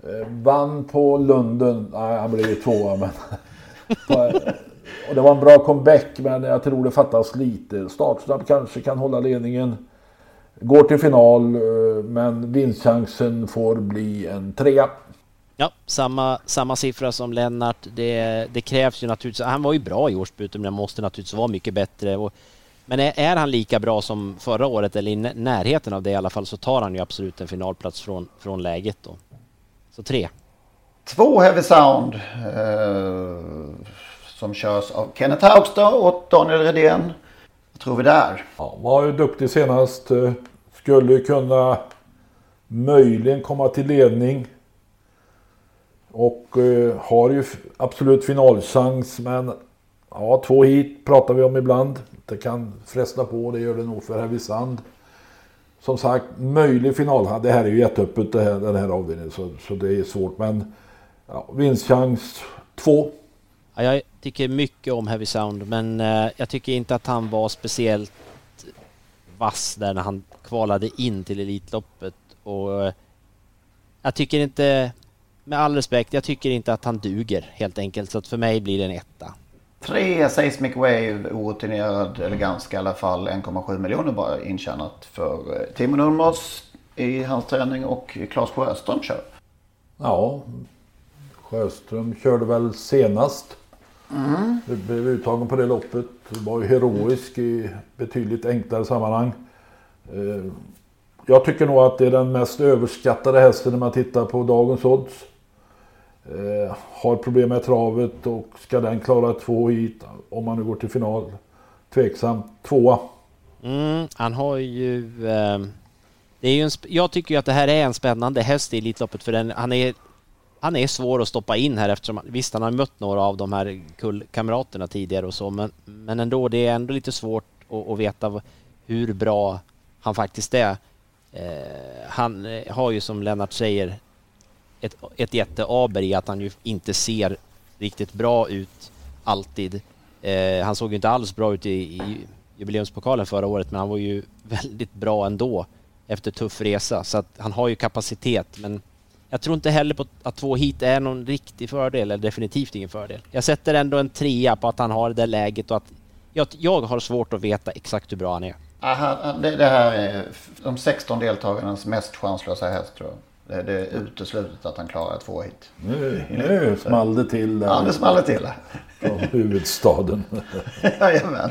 Eh, vann på Lunden. Nej, han blev ju tvåa men. och det var en bra comeback men jag tror det fattas lite. Startsnabb kanske kan hålla ledningen. Går till final eh, men vinstchansen får bli en trea. Ja, samma, samma siffra som Lennart. Det, det krävs ju naturligtvis. Han var ju bra i årsbytet men måste naturligtvis vara mycket bättre. Och, men är, är han lika bra som förra året eller i närheten av det i alla fall så tar han ju absolut en finalplats från, från läget då. Så tre. två Heavy Sound. Eh, som körs av Kenneth Haugstad och Daniel Redén. Vad tror vi där? Ja, var ju duktig senast. eh, Skulle kunna möjligen komma till ledning. Och eh, har ju absolut finalchans men ja, två hit pratar vi om ibland. Det kan fresta på, det gör det nog för Heavy Sand. Som sagt, möjlig final. Det här är ju jätteöppet det här, den här avdelningen så, så det är svårt. Men ja, vinstchans två. Ja, jag tycker mycket om Heavy Sound men eh, jag tycker inte att han var speciellt vass där när han kvalade in till Elitloppet. Och eh, jag tycker inte, med all respekt, jag tycker inte att han duger helt enkelt. Så att för mig blir det en etta. Tre Seismic Wave, orutinerad eller ganska i alla fall 1,7 miljoner bara intjänat för eh, Timo Nurmos i hans träning och Claes Sjöström kör. Ja, Sjöström körde väl senast. Mm. Det blev uttagen på det loppet. Det var ju heroisk i betydligt enklare sammanhang. Eh, Jag tycker nog att det är den mest överskattade hästen när man tittar på dagens odds. Eh, har problem med travet och ska den klara två hit om man nu går till final. Tveksam tvåa. Mm, han har ju... Eh, det är ju en, jag tycker ju att det här är en spännande häst i Elitloppet för den, han är han är svår att stoppa in här eftersom visst han har mött några av de här kullkamraterna tidigare och så men, men ändå det är ändå lite svårt att, att veta hur bra han faktiskt är. Eh, han eh, har ju som Lennart säger ett, ett jätteaber i att han ju inte ser riktigt bra ut alltid. Eh, han såg ju inte alls bra ut i, i jubileumspokalen förra året men han var ju <laughs> väldigt bra ändå efter tuff resa så att han har ju kapacitet men jag tror inte heller på att två hit är någon riktig fördel, eller definitivt ingen fördel. Jag sätter ändå en trea på att han har det där läget och att jag, jag har svårt att veta exakt hur bra han är. Aha, det, det här är de 16 deltagarnas mest chanslösa häst tror jag. Det, det är uteslutet att han klarar två hit. Nu, nu small det till där. Ja, det small det till. Från huvudstaden. <laughs> Jajamän.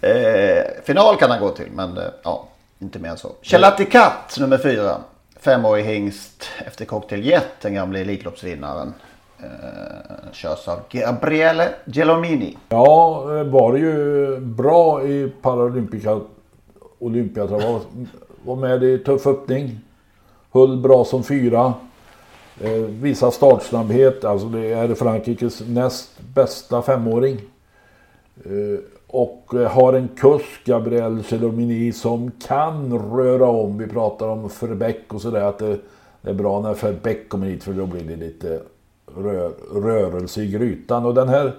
Eh, final kan han gå till, men eh, ja, inte mer än så. Chelati Katt, nummer fyra. Femårig hingst efter Cocktail Jet, den gamla Elitloppsvinnaren. Eh, körs av Gabriele Gelomini. Ja, eh, var ju bra i Paralympica Olympiatrav. Var, var med i tuff öppning. Höll bra som fyra. Eh, visar startsnabbhet. Alltså det är Frankrikes näst bästa femåring. Eh, och eh, har en kusk, Gabriel Celomini, som kan röra om. Vi pratar om Ferbeck och sådär. Att det, det är bra när Ferbeck kommer hit för då blir det lite rör, rörelse i grytan. Och den här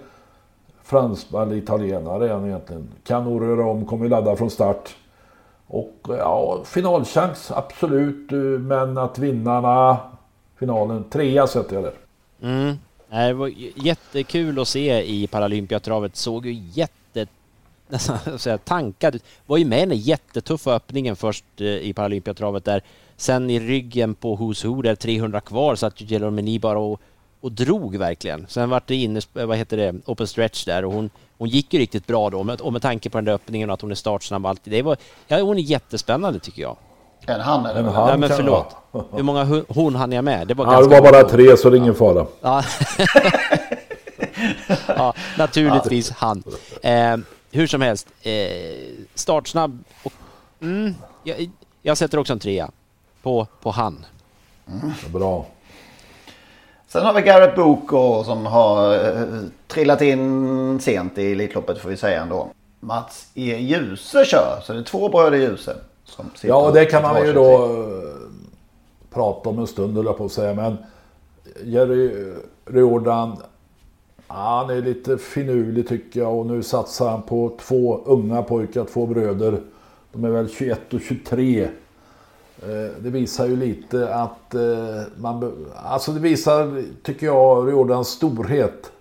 fransman eller italienare är han egentligen. Kan nog röra om, kommer ladda från start. Och eh, ja, finalchans absolut. Eh, men att vinnarna finalen, trea sätter jag där. Mm. Det var jättekul att se i Paralympiatravet. Såg ju jätte nästan <laughs> säga, tankad ut. Var ju med i den jättetuffa öppningen först eh, i Paralympiatravet där. Sen i ryggen på Who's Who där 300 kvar satt ju Gelormini bara och, och drog verkligen. Sen vart det inne, vad heter det, open stretch där och hon, hon gick ju riktigt bra då. med- Och med tanke på den där öppningen och att hon är startsnabb och allt. Det var, ja, hon är jättespännande tycker jag. En han eller? En vad? han. Nej men kan- förlåt. Hur många hu- hon hann jag med? Det var Ja, ganska det var bara tre så det är ingen fara. Ja. <laughs> ja, naturligtvis han. Eh, hur som helst, eh, startsnabb och... Mm, jag, jag sätter också en trea på, på han. Bra. Sen har vi Garrett Boko som har eh, trillat in sent i Elitloppet får vi säga ändå. Mats E. Djuse kör, så det är två bröder Djuse. Ja, det kan man ju då eh, prata om en stund höll jag på att säga. Men Jerry Riordan, han är lite finurlig tycker jag. Och nu satsar han på två unga pojkar, två bröder. De är väl 21 och 23. Eh, Det visar ju lite att eh, man... Alltså det visar, tycker jag, Riordans storhet.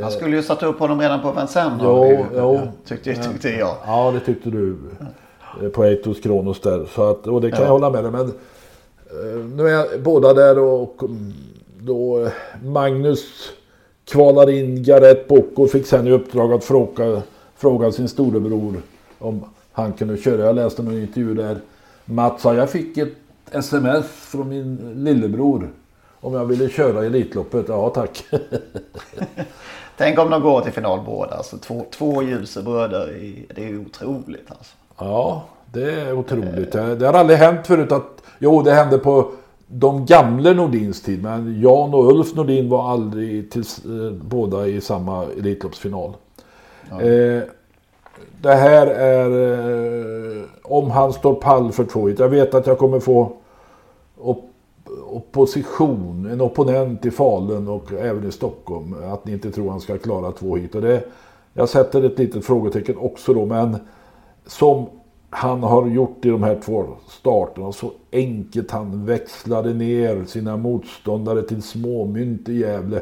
Han skulle ju satt upp honom redan på Vincennes. Jo, jo. Tyckte, tyckte jag. Ja, det tyckte du eh, på Eitos Kronos där. Så att, och det kan Ja. jag hålla med dig Men nu är båda där och mm, då Magnus kvalar in Gareth Bocco och fick sen i uppdrag att fråga, fråga sin storebror om han kunde köra. Jag läste en intervju där Mats sa jag fick ett sms från min lillebror om jag ville köra Elitloppet. Ja tack. <laughs> Tänk om de går till final båda. Alltså två, två Djuse bröder. i- Det är otroligt alltså. Ja, det är otroligt. Det det har aldrig hänt förut att... Jo, det hände på de gamla Nordins tid. Men Jan och Ulf Nordin var aldrig till, eh, båda i samma Elitloppsfinal. Eh, det här är... Eh, om han står pall för två. Jag vet att jag kommer få op opposition, en opponent i Falun och även i Stockholm. Att ni inte tror han ska klara två hit. Och det, jag sätter ett litet frågetecken också då. Men som han har gjort i de här två starterna. Så enkelt han växlade ner sina motståndare till småmynt i Gävle.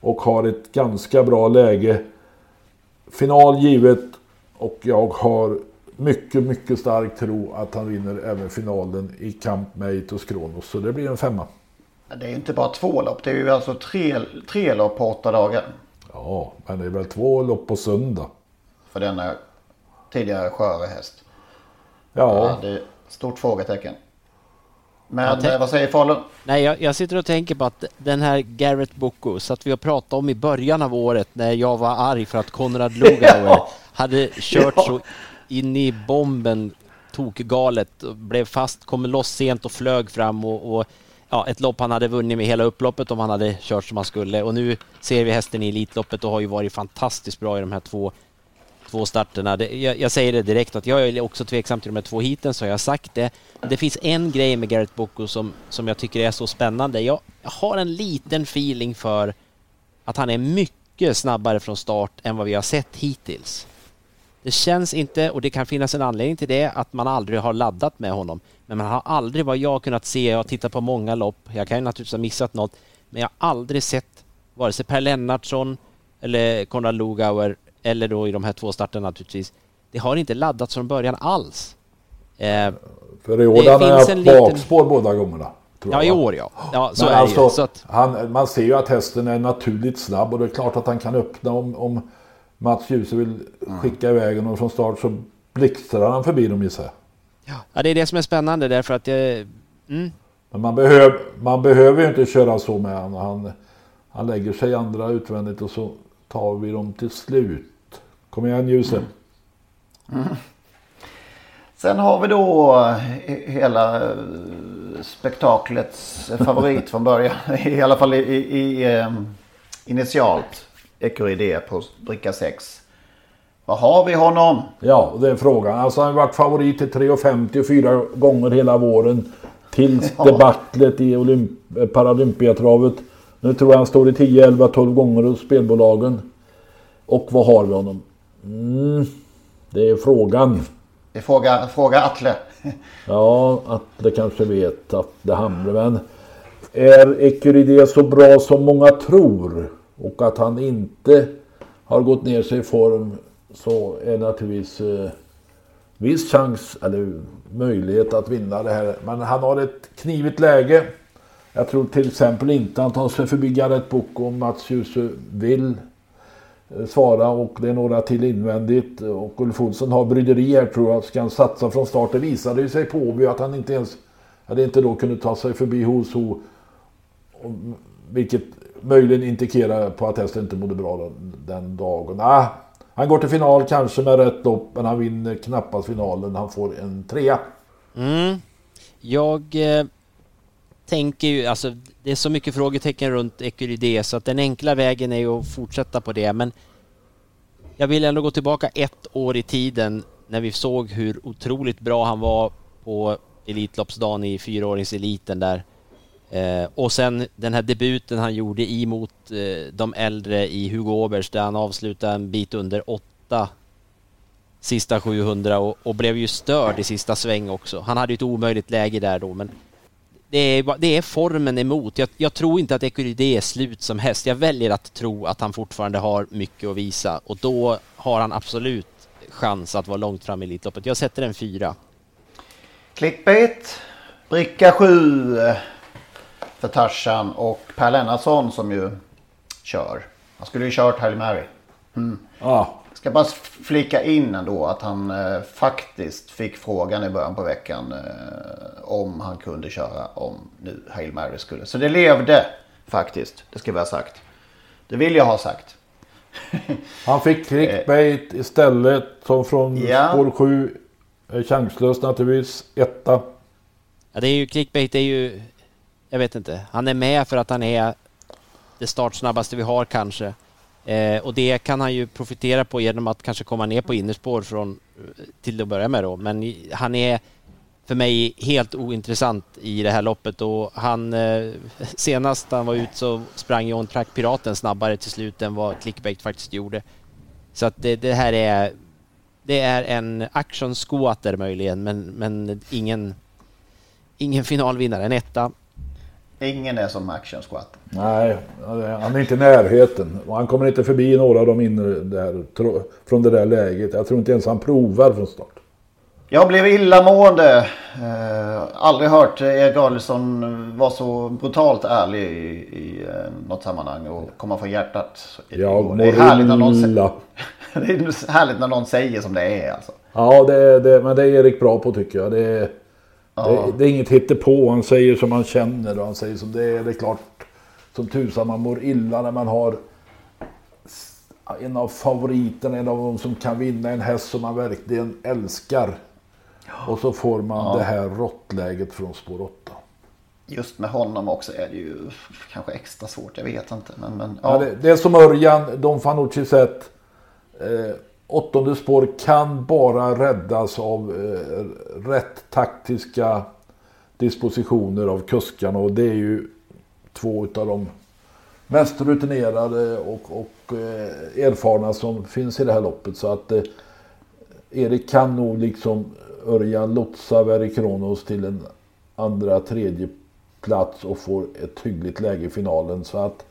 och har ett ganska bra läge. Final givet och jag har mycket, mycket stark tro att han vinner även finalen i kamp med Eitos Kronos. Så det blir en femma. Det är ju inte bara två lopp. Det är ju alltså tre, tre lopp på åtta dagar. Ja, men det är väl två lopp på söndag. För denna tidigare sköre häst. Ja. ja det är stort frågetecken. Men tänk- eh, vad säger Falun? Nej, jag, jag sitter och tänker på att den här Garrett Boko, så att vi har pratat om i början av året när jag var arg för att Konrad <laughs> Lugauer Ja. hade kört Ja. så in i bomben tokgalet och blev fast, kom loss sent och flög fram och, och ja, ett lopp han hade vunnit med hela upploppet om han hade kört som han skulle. Och nu ser vi hästen i Elitloppet och har ju varit fantastiskt bra i de här två två starterna. Det, jag, jag säger det direkt att jag är också tveksam till de här två heaten, så jag har sagt det. Det finns en grej med Garrett Boko som, som jag tycker är så spännande. Jag, jag har en liten feeling för att han är mycket snabbare från start än vad vi har sett hittills. Det känns inte, och det kan finnas en anledning till det, att man aldrig har laddat med honom. Men man har aldrig vad jag har kunnat se, jag har tittat på många lopp, jag kan ju naturligtvis ha missat något, men jag har aldrig sett vare sig Per Lennartsson eller Konrad Lugauer eller då i de här två starterna naturligtvis. Det har inte laddats från början alls. Eh, För i år Det har han finns haft en liten- bakspår båda gångerna. Ja, i år ja. Ja, så Men är det alltså, ju. Så att, han, man ser ju att hästen är naturligt snabb och det är klart att han kan öppna om, om Mats Djuse vill skicka iväg honom från start så blixtrar han förbi dem gissar jag. ja, det är det som är spännande därför att det... Mm, Men man, behöv, man behöver ju inte köra så med honom. Han, han lägger sig andra utvändigt och så tar vi dem till slut. Kom igen Djuse. <laughs> Sen har vi då eh, hela eh, spektaklets favorit från början. <laughs> I alla fall i, i, i eh, initialt. Ecuride på bricka 6. Vad har vi honom? Ja, det är frågan. Alltså han har varit favorit till 3,50 och fyra gånger hela våren. Tills <laughs> Ja. debaclet i Olymp- Paralympiatravet. Nu tror jag han står i 10, 11, 12 gånger hos spelbolagen. Och vad har vi honom? Mm, det är frågan. Det fråga, fråga Atle. <laughs> Ja, Atle kanske vet att det hamnar men är Ecuride så bra som många tror och att han inte har gått ner sig i form så är naturligtvis eh, viss chans eller möjlighet att vinna det här. Men han har ett knivigt läge. Jag tror till exempel inte han tar sig förbi Gareth Boko om Mats Djuse vill Eh, svara och det är några till invändigt och Ulf Olsson har bryderi här tror jag. Ska han satsa från start? Det visade ju sig på Åby att han inte ens hade inte då kunnat ta sig förbi Hoso. Och- Vilket möjligen indikerar på att hästen inte mådde bra den, den dagen. Ah, han går till final kanske med rätt lopp men han vinner knappast finalen. Han får en trea. mm, jag eh, tänker ju, alltså det är så mycket frågetecken runt Ecuride så att den enkla vägen är ju att fortsätta på det men jag vill ändå gå tillbaka ett år i tiden när vi såg hur otroligt bra han var på Elitloppsdagen i fyraåringseliten där. Eh, och sen den här debuten han gjorde emot eh, de äldre i Hugo Åbergs där han avslutade en bit under åtta sista 700 och, och blev ju störd i sista sväng också. Han hade ju ett omöjligt läge där då men det är, det är formen emot. Jag, jag tror inte att Ecuride är slut som häst. Jag väljer att tro att han fortfarande har mycket att visa och då har han absolut chans att vara långt fram i Elitloppet. Jag sätter en fyra. Clickbait. Bricka 7 för Tarzan och Per Lennartsson som ju kör. Han skulle ju kört Hail Mary. Mm. Ja, Ska bara flika in ändå att han eh, faktiskt fick frågan i början på veckan eh, om han kunde köra om nu Hail Mary skulle. Så det levde faktiskt, det ska vi ha sagt. Det vill jag ha sagt. <laughs> han fick clickbait istället som från Ja. spår 7. är Chanslös naturligtvis. Etta. Ja, det är ju clickbait är ju, jag vet inte, han är med för att han är det startsnabbaste vi har kanske. Eh, och det kan han ju profitera på genom att kanske komma ner på innerspår från, eh, till att börja med då. Men han är för mig helt ointressant i det här loppet och han eh, <laughs> senast han var ut så sprang ju On Track Piraten snabbare till slut än vad clickbait faktiskt gjorde. Så att det, det här är det är en action squatter möjligen men, men ingen ingen finalvinnare, en etta. Ingen är som Action Squat. Nej, han är inte i närheten. Och han kommer inte förbi några av de inre där, från det där läget. Jag tror inte ens han provar från start. Jag blev illamående. Eh, aldrig hört Erik Adielsson vara så brutalt ärlig i, i eh, något sammanhang och komma från hjärtat. Jag det är härligt när någon, illa. <laughs> det är härligt när någon säger som det är alltså. Ja, det, det, men det är Erik bra på tycker jag. Det, Ja. det, det är inget hittepå. Han säger som han känner och han säger som det är. Det är klart som tusan man mår illa när man har en av favoriterna, en av de som kan vinna en häst som man verkligen älskar. Och så får man Ja. det här råttläget från spår 8. Just med honom också är det ju kanske extra svårt. Jag vet inte. Men, men, Ja. ja. det, det är som Örjan, Don Fanucci sett. Eh, åttonde spår kan bara räddas av eh, rätt taktiska dispositioner av kuskarna. Och det är ju två av de mest rutinerade och, och eh, erfarna som finns i det här loppet. Så att eh, Erik kan nog liksom Örjan lotsa Verry Kronos till en andra, tredje plats och får ett hyggligt läge i finalen. Så att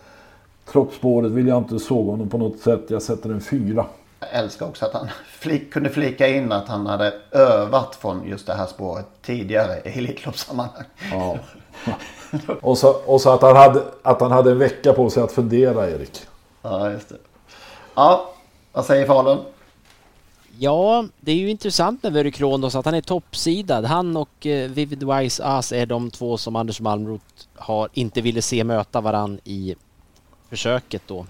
trots spåret vill jag inte såga honom på något sätt. Jag sätter en fyra. Jag älskar också att han <laughs> flik, kunde flika in att han hade övat från just det här spåret tidigare i Elitloppssammanhang. Ja. <laughs> Och så, och så att, han hade, att han hade en vecka på sig att fundera, Erik. Ja, just det. Ja, vad säger Falun? Ja, det är ju intressant med Verry Kronos att han är toppsidad. Han och eh, Vivid Wise As är de två som Anders Malmroth har, inte ville se möta varann i försöket då.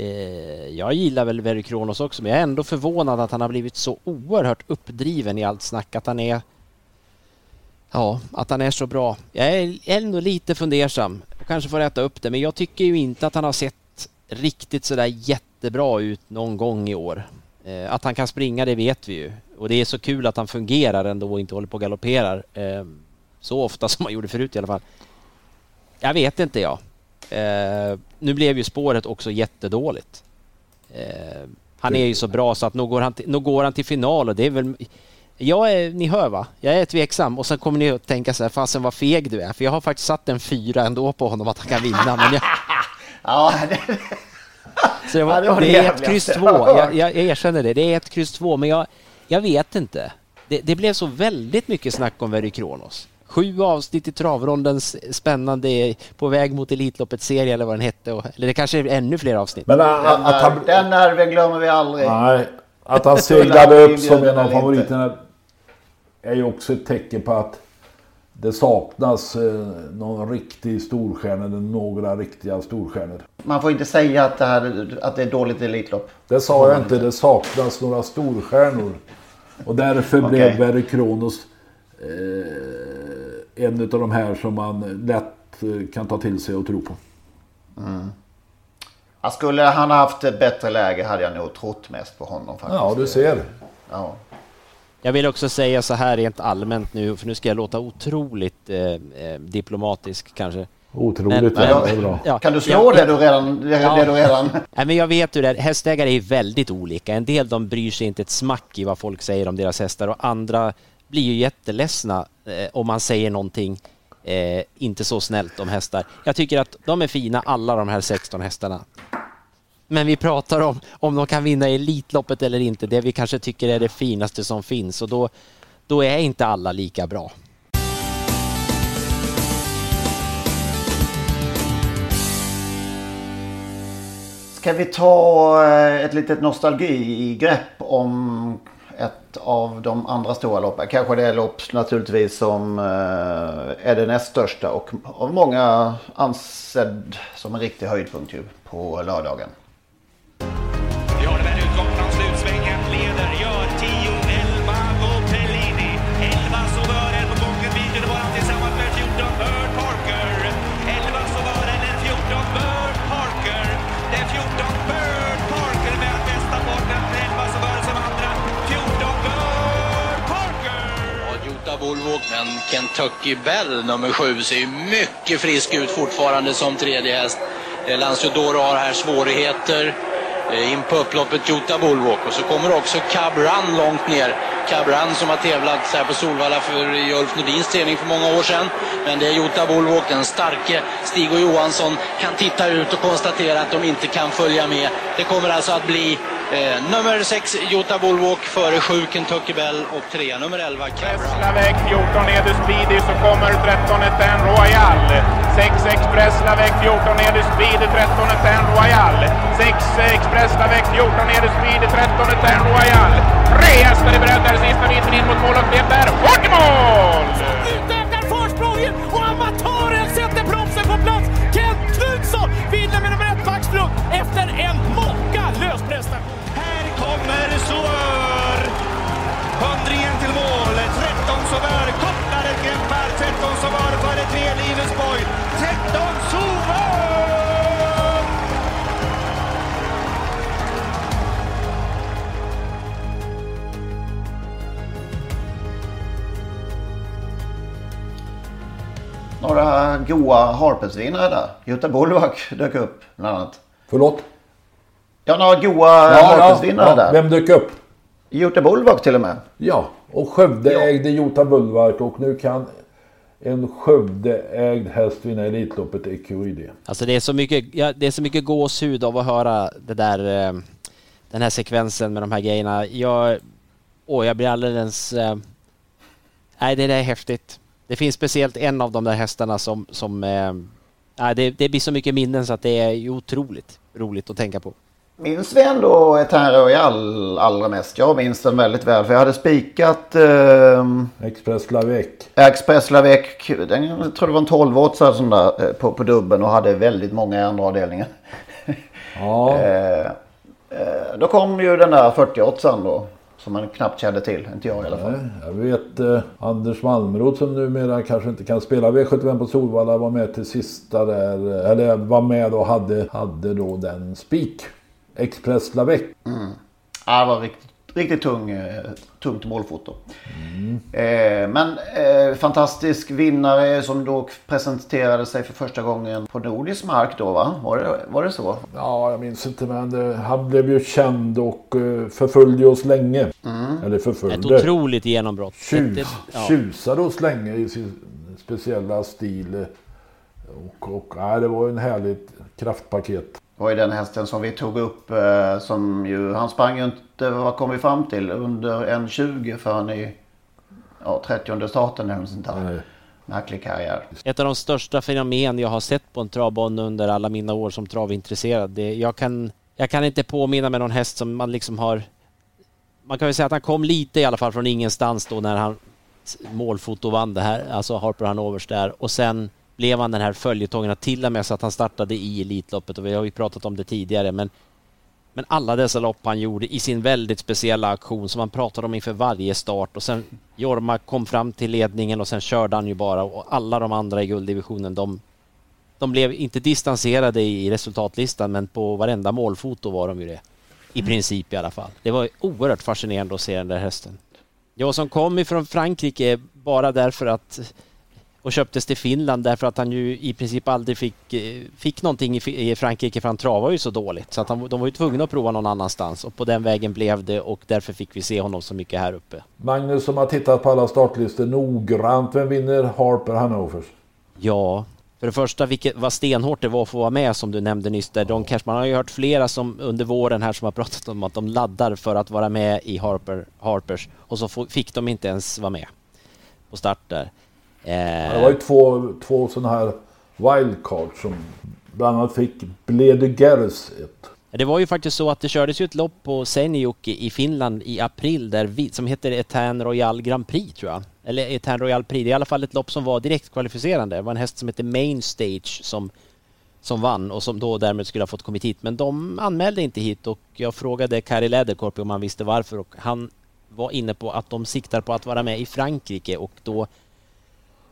Eh, jag gillar väl Very Kronos också, men jag är ändå förvånad att han har blivit så oerhört uppdriven i allt snack. Att han är... Ja, att han är så bra. Jag är ändå lite fundersam. Jag kanske får äta upp det, men jag tycker ju inte att han har sett riktigt sådär jättebra ut någon gång i år. Eh, Att han kan springa det vet vi ju. Och det är så kul att han fungerar ändå och inte håller på och galopperar. eh, Så ofta <laughs> som han gjorde förut i alla fall. Jag vet inte jag. Eh, Nu blev ju spåret också jättedåligt. Eh, Han är ju så bra så att nog går han till, nog går han till final och det är väl... Jag är, ni hör va? Jag är tveksam och sen kommer ni att tänka så här, fasen vad feg du är. För jag har faktiskt satt en fyra ändå på honom att han kan vinna. Men jag, <laughs> Ja, det, så det, var, Ja, det var det, är ett kryss två. Jag, <laughs> jag, jag erkänner det. Det är ett kryss två, men jag, jag vet inte. Det, det blev så väldigt mycket snack om Verry Kronos. Sju avsnitt i travrondens spännande på väg mot Elitloppets serie eller vad den hette. Och, eller det kanske är ännu fler avsnitt. Men den, att, att han, den nerven glömmer vi aldrig. nej, att han seglade upp som en av favoriterna är ju också ett tecken på att det saknas eh, någon riktig storstjärna eller några riktiga storstjärnor. Man får inte säga att det, här, att det är dåligt Elitlopp. Det sa jag inte. Det saknas några storstjärnor. Och därför blev Okej. Verry Kronos eh, en av de här som man lätt eh, kan ta till sig och tro på. Ja, skulle han ha haft ett bättre läge hade jag nog trott mest på honom faktiskt. Ja, du ser. Ja. Jag vill också säga så här rent allmänt nu, för nu ska jag låta otroligt eh, eh, diplomatisk kanske. Otroligt, Men- ja, det är bra. Ja, Kan du slå jag- det du redan? Det, Ja. det du redan... <laughs> Nej, men jag vet hur det är. Hästägare är väldigt olika. En del de bryr sig inte ett smack i vad folk säger om deras hästar och andra blir ju jätteledsna eh, om man säger någonting eh, inte så snällt om hästar. Jag tycker att de är fina alla de här 16 hästarna. Men vi pratar om om de kan vinna Elitloppet eller inte, det vi kanske tycker är det finaste som finns och då, då är inte alla lika bra. Ska vi ta eh, ett litet nostalgigrepp om ett av de andra stora loppen? Kanske det lopp naturligtvis som eh, är det näst största och av många ansedd som en riktig höjdpunkt ju på lördagen. En men Kentucky Bell nummer sju ser ju mycket frisk ut fortfarande som tredje häst. Eh, Lanciodoro har här svårigheter. Eh, in på upploppet Jota Bullwalk och så kommer också Cab Run långt ner. Cab Run som har tävlat här på Solvalla för i Ulf Nordins träning för många år sedan. Men det är Jota Bullwalk, den starke Stig och Johansson kan titta ut och konstatera att de inte kan följa med. Det kommer alltså att bli eh, nummer 6 Jota Bullwalk före 7 Kentucky Bell och 3 nummer 11 Cab Run. Extraväg 14 Eder Speedy så kommer 13 Ten Royal. 6 Express Lavec 14 Eder Speedy 13 Ten Royal. 6 Express Lavec 14 Eder Speedy 13 Ten Royal. Tre hästar är beredda sista biten in mot mål och det är hårt mål! Utökar försprånget och amatören sätter bromsen på plats. Kent Knutsson vinner med nummer ett efter en makalös prestation. Här kommer Sauveur. Hundringen till mål. 13 Sauveur kopplar ett grepp här. 13 Sauveur före tre Livets Boy. 13 Sauveur! Goa Harpers-vinnare där. Jutta Bullwak dök upp bland annat. Förlåt? Ja, några goa Ja, Harpers-vinnare ja, där. Vem dök upp? Jutta Bullwak till och med. Ja, och Skövde ägde Jota Bullwart och nu kan en Skövde-ägd häst vinna Elitloppet EQID. Alltså det är så mycket, ja, det är så mycket gåshud av att höra det där, eh, den här sekvensen med de här grejerna. Jag, åh, jag blir alldeles... Eh, nej, det där är häftigt. Det finns speciellt en av de där hästarna som... som nej, det, det blir så mycket minnen så att det är ju otroligt roligt att tänka på. Minns vi ändå Etan Royal allra mest? Jag minns den väldigt väl. För jag hade spikat eh, Express Lavec. Express Lavec. Den, jag tror det var en 12 åtsare som där eh, på, på dubben och hade väldigt många andra avdelningar. Ja. <laughs> eh, eh, då kom ju den där 40 åtsaren då. Som man knappt kände till. Inte jag i alla fall. Nej, jag vet eh, Anders Malmroth som numera kanske inte kan spela V75 på Solvalla var med till sista där. eh, Eller var med och hade, hade då den spik. Express Lavec. Mm. Ja, det var riktigt, riktigt tung, eh, tungt målfoto. Eh, men eh, fantastisk vinnare som då presenterade sig för första gången på nordisk mark då va? Var det, var det så? Ja, jag minns inte men eh, han blev ju känd och eh, förföljde oss länge. Eller Ett förföljde. otroligt genombrott. Tjus, Ett- ett- ja. Tjusade oss länge i sin speciella stil. Och, och ja, det var ju en härligt kraftpaket. Var ju den hästen som vi tog upp eh, som ju, han sprang ju inte, vad kom vi fram till, under en 20 förrän i ja, 30 starten eller något sånt där. Märklig karriär. Ett av de största fenomen jag har sett på en travbana under alla mina år som travintresserad. Det, jag, kan, jag kan inte påminna mig någon häst som man liksom har... Man kan väl säga att han kom lite i alla fall från ingenstans då när han målfoto vann det här, alltså Harper Hanovers där och sen blev han den här följetongen till och med så att han startade i Elitloppet och vi har ju pratat om det tidigare men men alla dessa lopp han gjorde i sin väldigt speciella aktion som han pratade om inför varje start och sen Jorma kom fram till ledningen och sen körde han ju bara och alla de andra i gulddivisionen de, de blev inte distanserade i resultatlistan men på varenda målfoto var de ju det. I princip i alla fall. Det var oerhört fascinerande att se den där hästen. Jag som kom ifrån Frankrike bara därför att och köptes till Finland därför att han ju i princip aldrig fick, eh, fick någonting i Frankrike för han travade ju så dåligt. Så att han, de var ju tvungna att prova någon annanstans och på den vägen blev det och därför fick vi se honom så mycket här uppe. Magnus som har tittat på alla startlistor noggrant. Vem vinner Harper Hanovers? Ja, för det första vilket, vad stenhårt det var att få vara med som du nämnde nyss där. Don Cashman har ju hört flera som under våren här som har pratat om att de laddar för att vara med i Harper, Harpers och så fick de inte ens vara med på start där. Eh, Det var ju två, två sådana här wildcards som bland annat fick Bledegeres ett. Det var ju faktiskt så att det kördes ju ett lopp på Seinäjoki i Finland i april där vi, som heter Etan Royal Grand Prix tror jag. Eller Etan Royal Prix. Det är i alla fall ett lopp som var direkt kvalificerande. Det var en häst som heter Main Stage som, som vann och som då därmed skulle ha fått kommit hit. Men de anmälde inte hit och jag frågade Kari Läderkorpi om han visste varför och han var inne på att de siktar på att vara med i Frankrike och då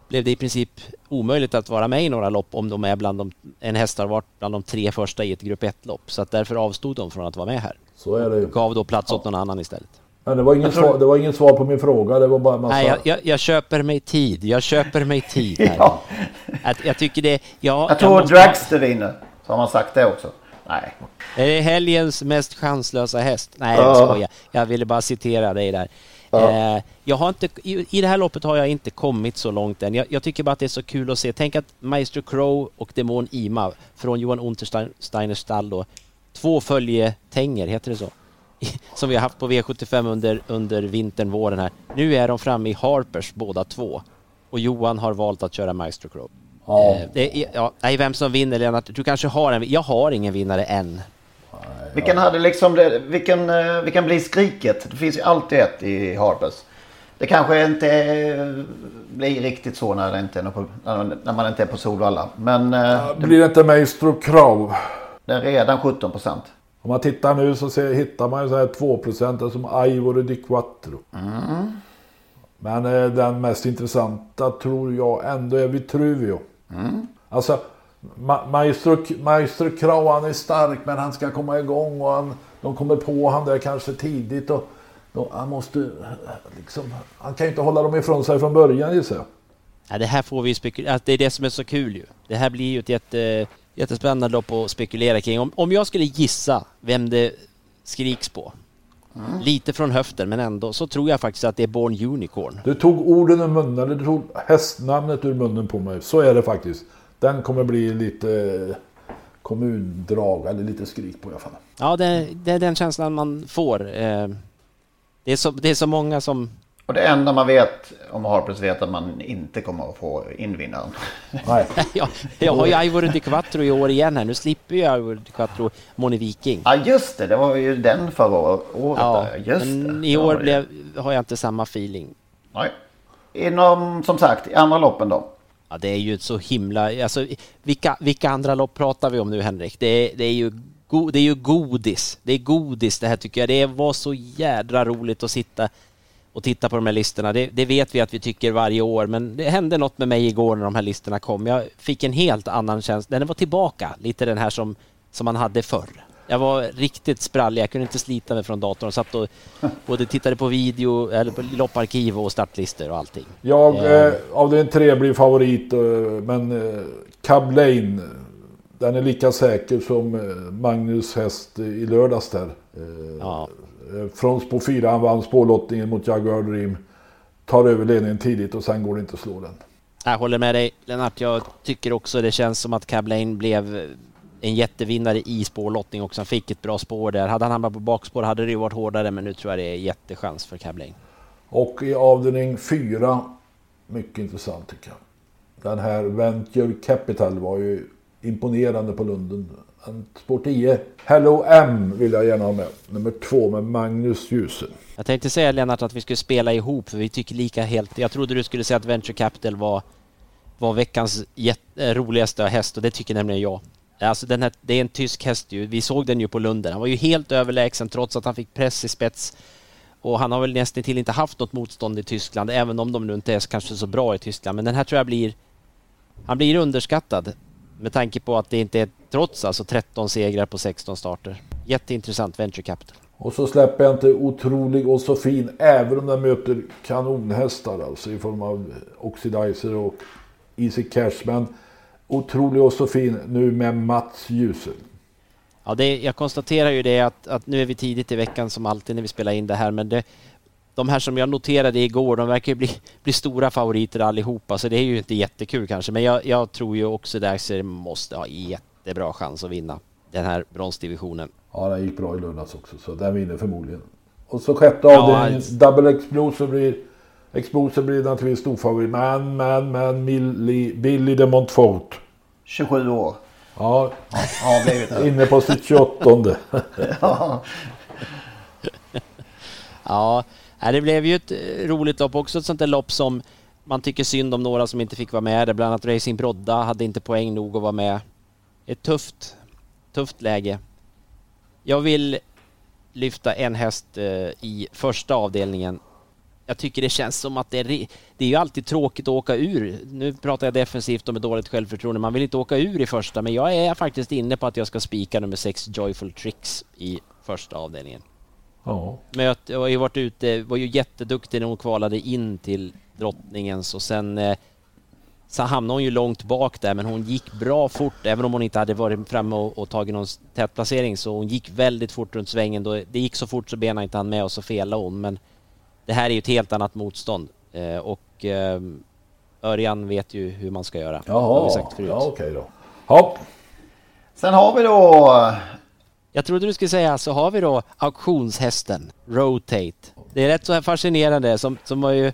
blev det i princip omöjligt att vara med i några lopp om de är bland de, en häst har varit bland de tre första i ett grupp 1-lopp. Så att därför avstod de från att vara med här. Så är det ju. Gav då plats åt någon annan istället. Men det var ingen, tror- svar, det var ingen svar på min fråga. Det var bara en massa... Nej, jag, jag, jag köper mig tid. Jag köper mig tid här. <laughs> Ja. att, jag tycker det... Ja, Jag tror måste- Dragster vinner. Så har man sagt det också. Nej. Är det helgens mest chanslösa häst? Nej, Ja. jag skojar. Jag ville bara citera dig där. Ja. Eh, jag har inte, i, I det här loppet har jag inte kommit så långt än. Jag, jag tycker bara att det är så kul att se. Tänk att Maestro Crow och Demon Ima från Johan Untersteiners stall då. Två följetänger, heter det så? <laughs> Som vi har haft på V75 under, under vintern, våren här. Nu är de framme i Harpers båda två. Och Johan har valt att köra Maestro Crow. Ja. Eh, det är, ja, nej, vem som vinner Lennart, du kanske har en. Jag har ingen vinnare än. Vilken hade liksom det, vilken, eh, vilken blir skriket? Det finns ju alltid ett i Harpers. Det kanske inte eh, blir riktigt så när, det inte är på, när man inte är på Solvalla. Men eh, det, Blir det inte Maestro Krav? det är redan 17 procent. Om man tittar nu så ser, hittar man ju så här 2% som Ivor di Quattro. Mm. Men den mest intressanta tror jag ändå är Vitruvio. Mm. Alltså Ma Maestro, Maestro han är stark men han ska komma igång och han, de kommer på han där kanske tidigt. Och, och han måste liksom, han kan ju inte hålla dem ifrån sig från början gissar jag. Ja, det här får vi spekulera, alltså, det är det som är så kul ju. Det här blir ju ett jätte, jättespännande lopp att spekulera kring. Om, om jag skulle gissa vem det skriks på, Mm. lite från höften men ändå, så tror jag faktiskt att det är Born Unicorn. Du tog orden ur munnen, eller du tog hästnamnet ur munnen på mig. Så är det faktiskt. Den kommer bli lite eh, kommundrag eller lite skrik på i alla fall. Ja, det, det är den känslan man får. Eh, Det är så, det är så många som... Och det enda man vet om Harpers vet att man inte kommer att få invinnaren. Nej. <laughs> ja, jag har ju Ivor di Quattro i år igen här. Nu slipper ju Ivor di Quattro Moni Viking. Ja just det, det var ju den förra året. Ja. Just men det. i år blev, har jag inte samma feeling. Nej. Inom, som sagt, i andra loppen då. Ja, det är ju så himla... Alltså, vilka, vilka andra lopp pratar vi om nu, Henrik? Det är, det är, ju, det är ju godis. Det är godis det här tycker jag. Det var så jädra roligt att sitta och titta på de här listorna. Det, det vet vi att vi tycker varje år, men det hände något med mig igår när de här listorna kom. Jag fick en helt annan känsla. Den var tillbaka, lite den här som, som man hade förr. Jag var riktigt sprallig, jag kunde inte slita mig från datorn. Jag satt och <laughs> både tittade på video, eller på lopparkiv och startlistor och allting. Jag, Eh, eh, av den tre blir favorit, eh, men eh, Cab Lane, den är lika säker som eh, Magnus häst i lördags där. Eh, Ja. Eh, Från spår 4, han vann spårlottningen mot Jaguar Dream. Tar över ledningen tidigt och sen går det inte att slå den. Jag håller med dig Lennart. Jag tycker också det känns som att Cab Lane blev en jättevinnare i spårlottning också. Han fick ett bra spår där. Hade han hamnat på bakspår hade det ju varit hårdare men nu tror jag det är jättechans för Cab Lane. Och i avdelning 4, mycket intressant tycker jag. Den här Venture Capital var ju imponerande på Lunden. En spår 10. Hello M vill jag gärna ha med. Nummer 2 med Magnus Djuse. Jag tänkte säga Lennart att vi skulle spela ihop för vi tycker lika helt. Jag trodde du skulle säga att Venture Capital var, var veckans eh, roligaste häst och det tycker nämligen jag. Alltså den här, det är en tysk häst ju. Vi såg den ju på Lunden. Han var ju helt överlägsen trots att han fick press i spets. Och han har väl nästan till inte haft något motstånd i Tyskland, även om de nu inte är kanske så bra i Tyskland. Men den här tror jag blir... Han blir underskattad med tanke på att det inte är, trots alltså 13 segrar på 16 starter. Jätteintressant Venture Capital. Och så släpper jag inte otrolig och så fin även om den möter kanonhästar alltså i form av Oxidizer och Easy Cash. Men otrolig och så fin nu med Mats Djuse. Ja, det, jag konstaterar ju det att, att nu är vi tidigt i veckan som alltid när vi spelar in det här, men det, de här som jag noterade igår, de verkar ju bli, bli stora favoriter allihopa, så det är ju inte jättekul kanske. Men jag, jag tror ju också Daxer måste ha jättebra chans att vinna den här bronsdivisionen. Ja, den gick bra i lördags också så den vinner förmodligen. Och så sjätte Ja, avdelningen, Double Explosive blir... Explosive blir naturligtvis storfavorit. Men, men, men Billy de Montfort. 27 år. Ja, har blivit det. inne på sitt 28. <laughs> Ja. Ja, det blev ju ett eh, roligt lopp också, ett sånt där lopp som man tycker synd om några som inte fick vara med. Bland annat Racing Brodda hade inte poäng nog att vara med. Ett tufft, tufft läge. Jag vill lyfta en häst eh, i första avdelningen. Jag tycker det känns som att det är, det är ju alltid tråkigt att åka ur. Nu pratar jag defensivt och med dåligt självförtroende. Man vill inte åka ur i första, men jag är faktiskt inne på att jag ska spika nummer sex Joyful Tricks i första avdelningen. Ja. Möt, jag har ju varit ute, var ju jätteduktig när hon kvalade in till drottningens och sen eh, så hamnade hon ju långt bak där men hon gick bra fort även om hon inte hade varit framme och, och tagit någon tät placering så hon gick väldigt fort runt svängen. Då, det gick så fort så benen inte han med och så felade hon men det här är ju ett helt annat motstånd eh, och eh, Örjan vet ju hur man ska göra. Det har Jaha, vi sagt förut. ja okej då. Ja, Sen har vi då... Jag trodde du skulle säga så har vi då auktionshästen Rotate. Det är rätt så här fascinerande som, som var ju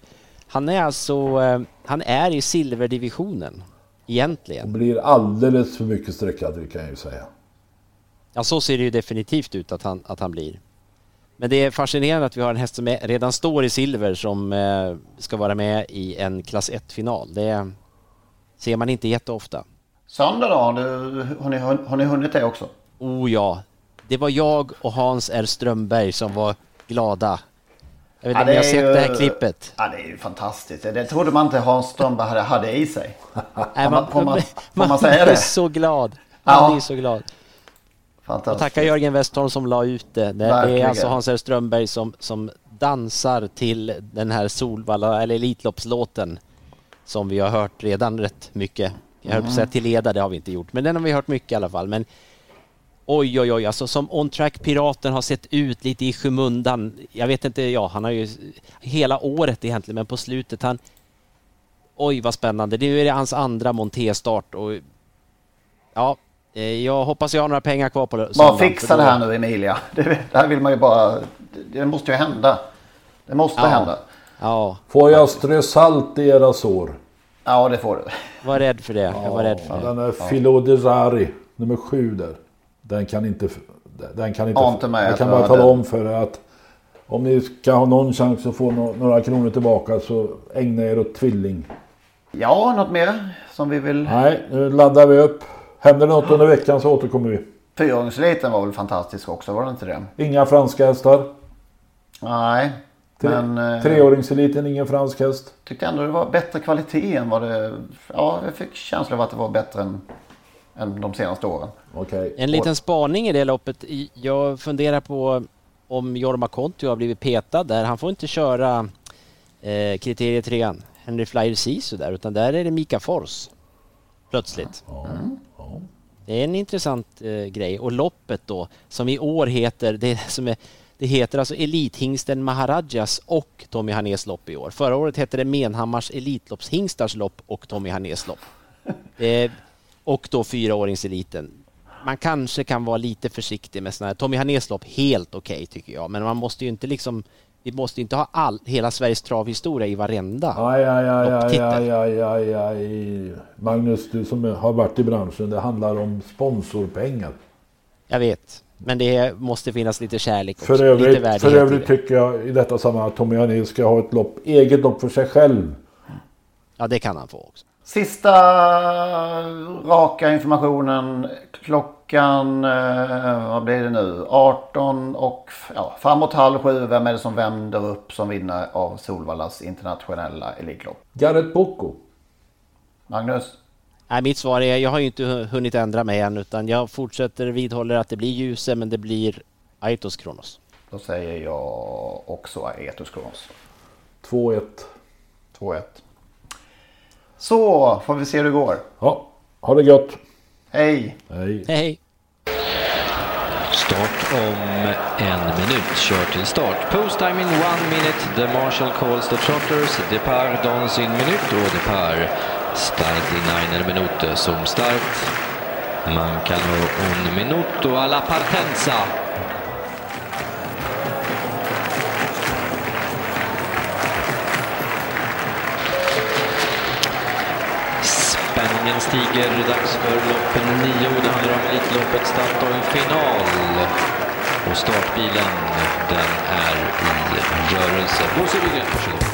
han är alltså eh, han är i silverdivisionen egentligen. det blir alldeles för mycket sträckad kan jag ju säga. Ja, så ser det ju definitivt ut att han, att han blir. Men det är fascinerande att vi har en häst som är, redan står i silver som eh, ska vara med i en klass 1-final. Det ser man inte jätteofta. Söndag då? Har, du, har, ni, har ni hunnit det också? Oh ja, det var jag och Hans R Strömberg som var glada. Jag vet inte om ni har sett det här klippet? Ja, det är ju fantastiskt. Det trodde man inte Hans Strömberg hade, hade i sig. <laughs> Nej, man, får man, får man, säga man är det? så glad. Ja. Man är så glad. Och Fantastiskt. tacka Jörgen Westholm som la ut det. Det, det är Verkligen. alltså Hans R Strömberg som, som dansar till den här Solvalla, eller Elitloppslåten som vi har hört redan rätt mycket. Jag höll på att säga Mm. till leda, det har vi inte gjort, men den har vi hört mycket i alla fall. Men oj, oj, oj, alltså som on-track-piraten har sett ut lite i skymundan. Jag vet inte, ja, han har ju hela året egentligen, men på slutet han Oj vad spännande. Nu är det hans andra montestart och ja, eh, jag hoppas jag har några pengar kvar på Bara söndagen, fixa för det då- här nu Emilia. Det, det här vill man ju bara... Det, det måste ju hända. Det måste Ja. hända. Ja, Får jag strö salt i era sår? Ja, det får du. var rädd för det. Jag var rädd för Ja, det. den är Filo de Rari, nummer sju där. Den kan inte... Den kan inte... Inte med, jag kan bara tala om för er att om ni ska ha någon chans att få några kronor tillbaka så ägna er åt tvilling. Ja, något mer som vi vill... Nej, nu laddar vi upp. Händer det något under veckan så återkommer vi. Fyraåringseliten var väl fantastisk också, var det inte det? Inga franska hästar. Nej, Tre, men... eh, Treåringseliten, ingen fransk häst. tyckte ändå det var bättre kvalitet än vad det... Ja, jag fick känslan av att det var bättre än, än de senaste åren. Okej. En liten spaning i det loppet. Jag funderar på om Jorma Kontio har blivit petad där. Han får inte köra eh, kriterie trean, Henry Flyer Sisu där, utan där är det Mika Fors. Plötsligt. Det är en intressant eh, grej. Och loppet då, som i år heter, det, som är, det heter alltså Elithingsten Maharajas och Tommy Hanés lopp i år. Förra året hette det Menhammars Elitloppshingstars lopp och Tommy Hanés lopp. <laughs> Eh, och då fyraåringseliten. Man kanske kan vara lite försiktig med sådana här. Tommy Hanés lopp, helt okej tycker jag. Men man måste ju inte liksom, vi måste inte ha all, hela Sveriges travhistoria i varenda Aj, aj, aj, lopptitel. aj, aj, aj, aj. Magnus, du som har varit i branschen, det handlar om sponsorpengar. Jag vet. Men det måste finnas lite kärlek också. För lite övrigt, värdighet för övrigt tycker jag i detta sammanhang att Tommy Hané ska ha ett lopp, eget lopp för sig själv. Ja, det kan han få också. Sista raka informationen. Klockan, eh, vad blir det nu? 18 och ja, framåt halv sju. Vem är det som vänder upp som vinner av Solvallas internationella Elitlopp? Gareth Bocco. Magnus? Nej, mitt svar är, jag har ju inte hu- hunnit ändra mig än utan jag fortsätter vidhåller att det blir Ljuse men det blir Aitos Kronos. Då säger jag också Etos Kronos. 2-1. 2-1. Så får vi se hur det går. Ja, ha det gött. Hej! Hej. Hej! Start om en minut. Kör till start. Post time in one minute. The marshal calls the trotters. Depart dans in minut och depart start in einer minute. Som start. Mancano un minuto alla partenza. Spänningen stiger. Dags för lopp nio. Det handlar om Elitloppet Statoil final. Och startbilen, den är i rörelse. Bosse Bygren, varsågod.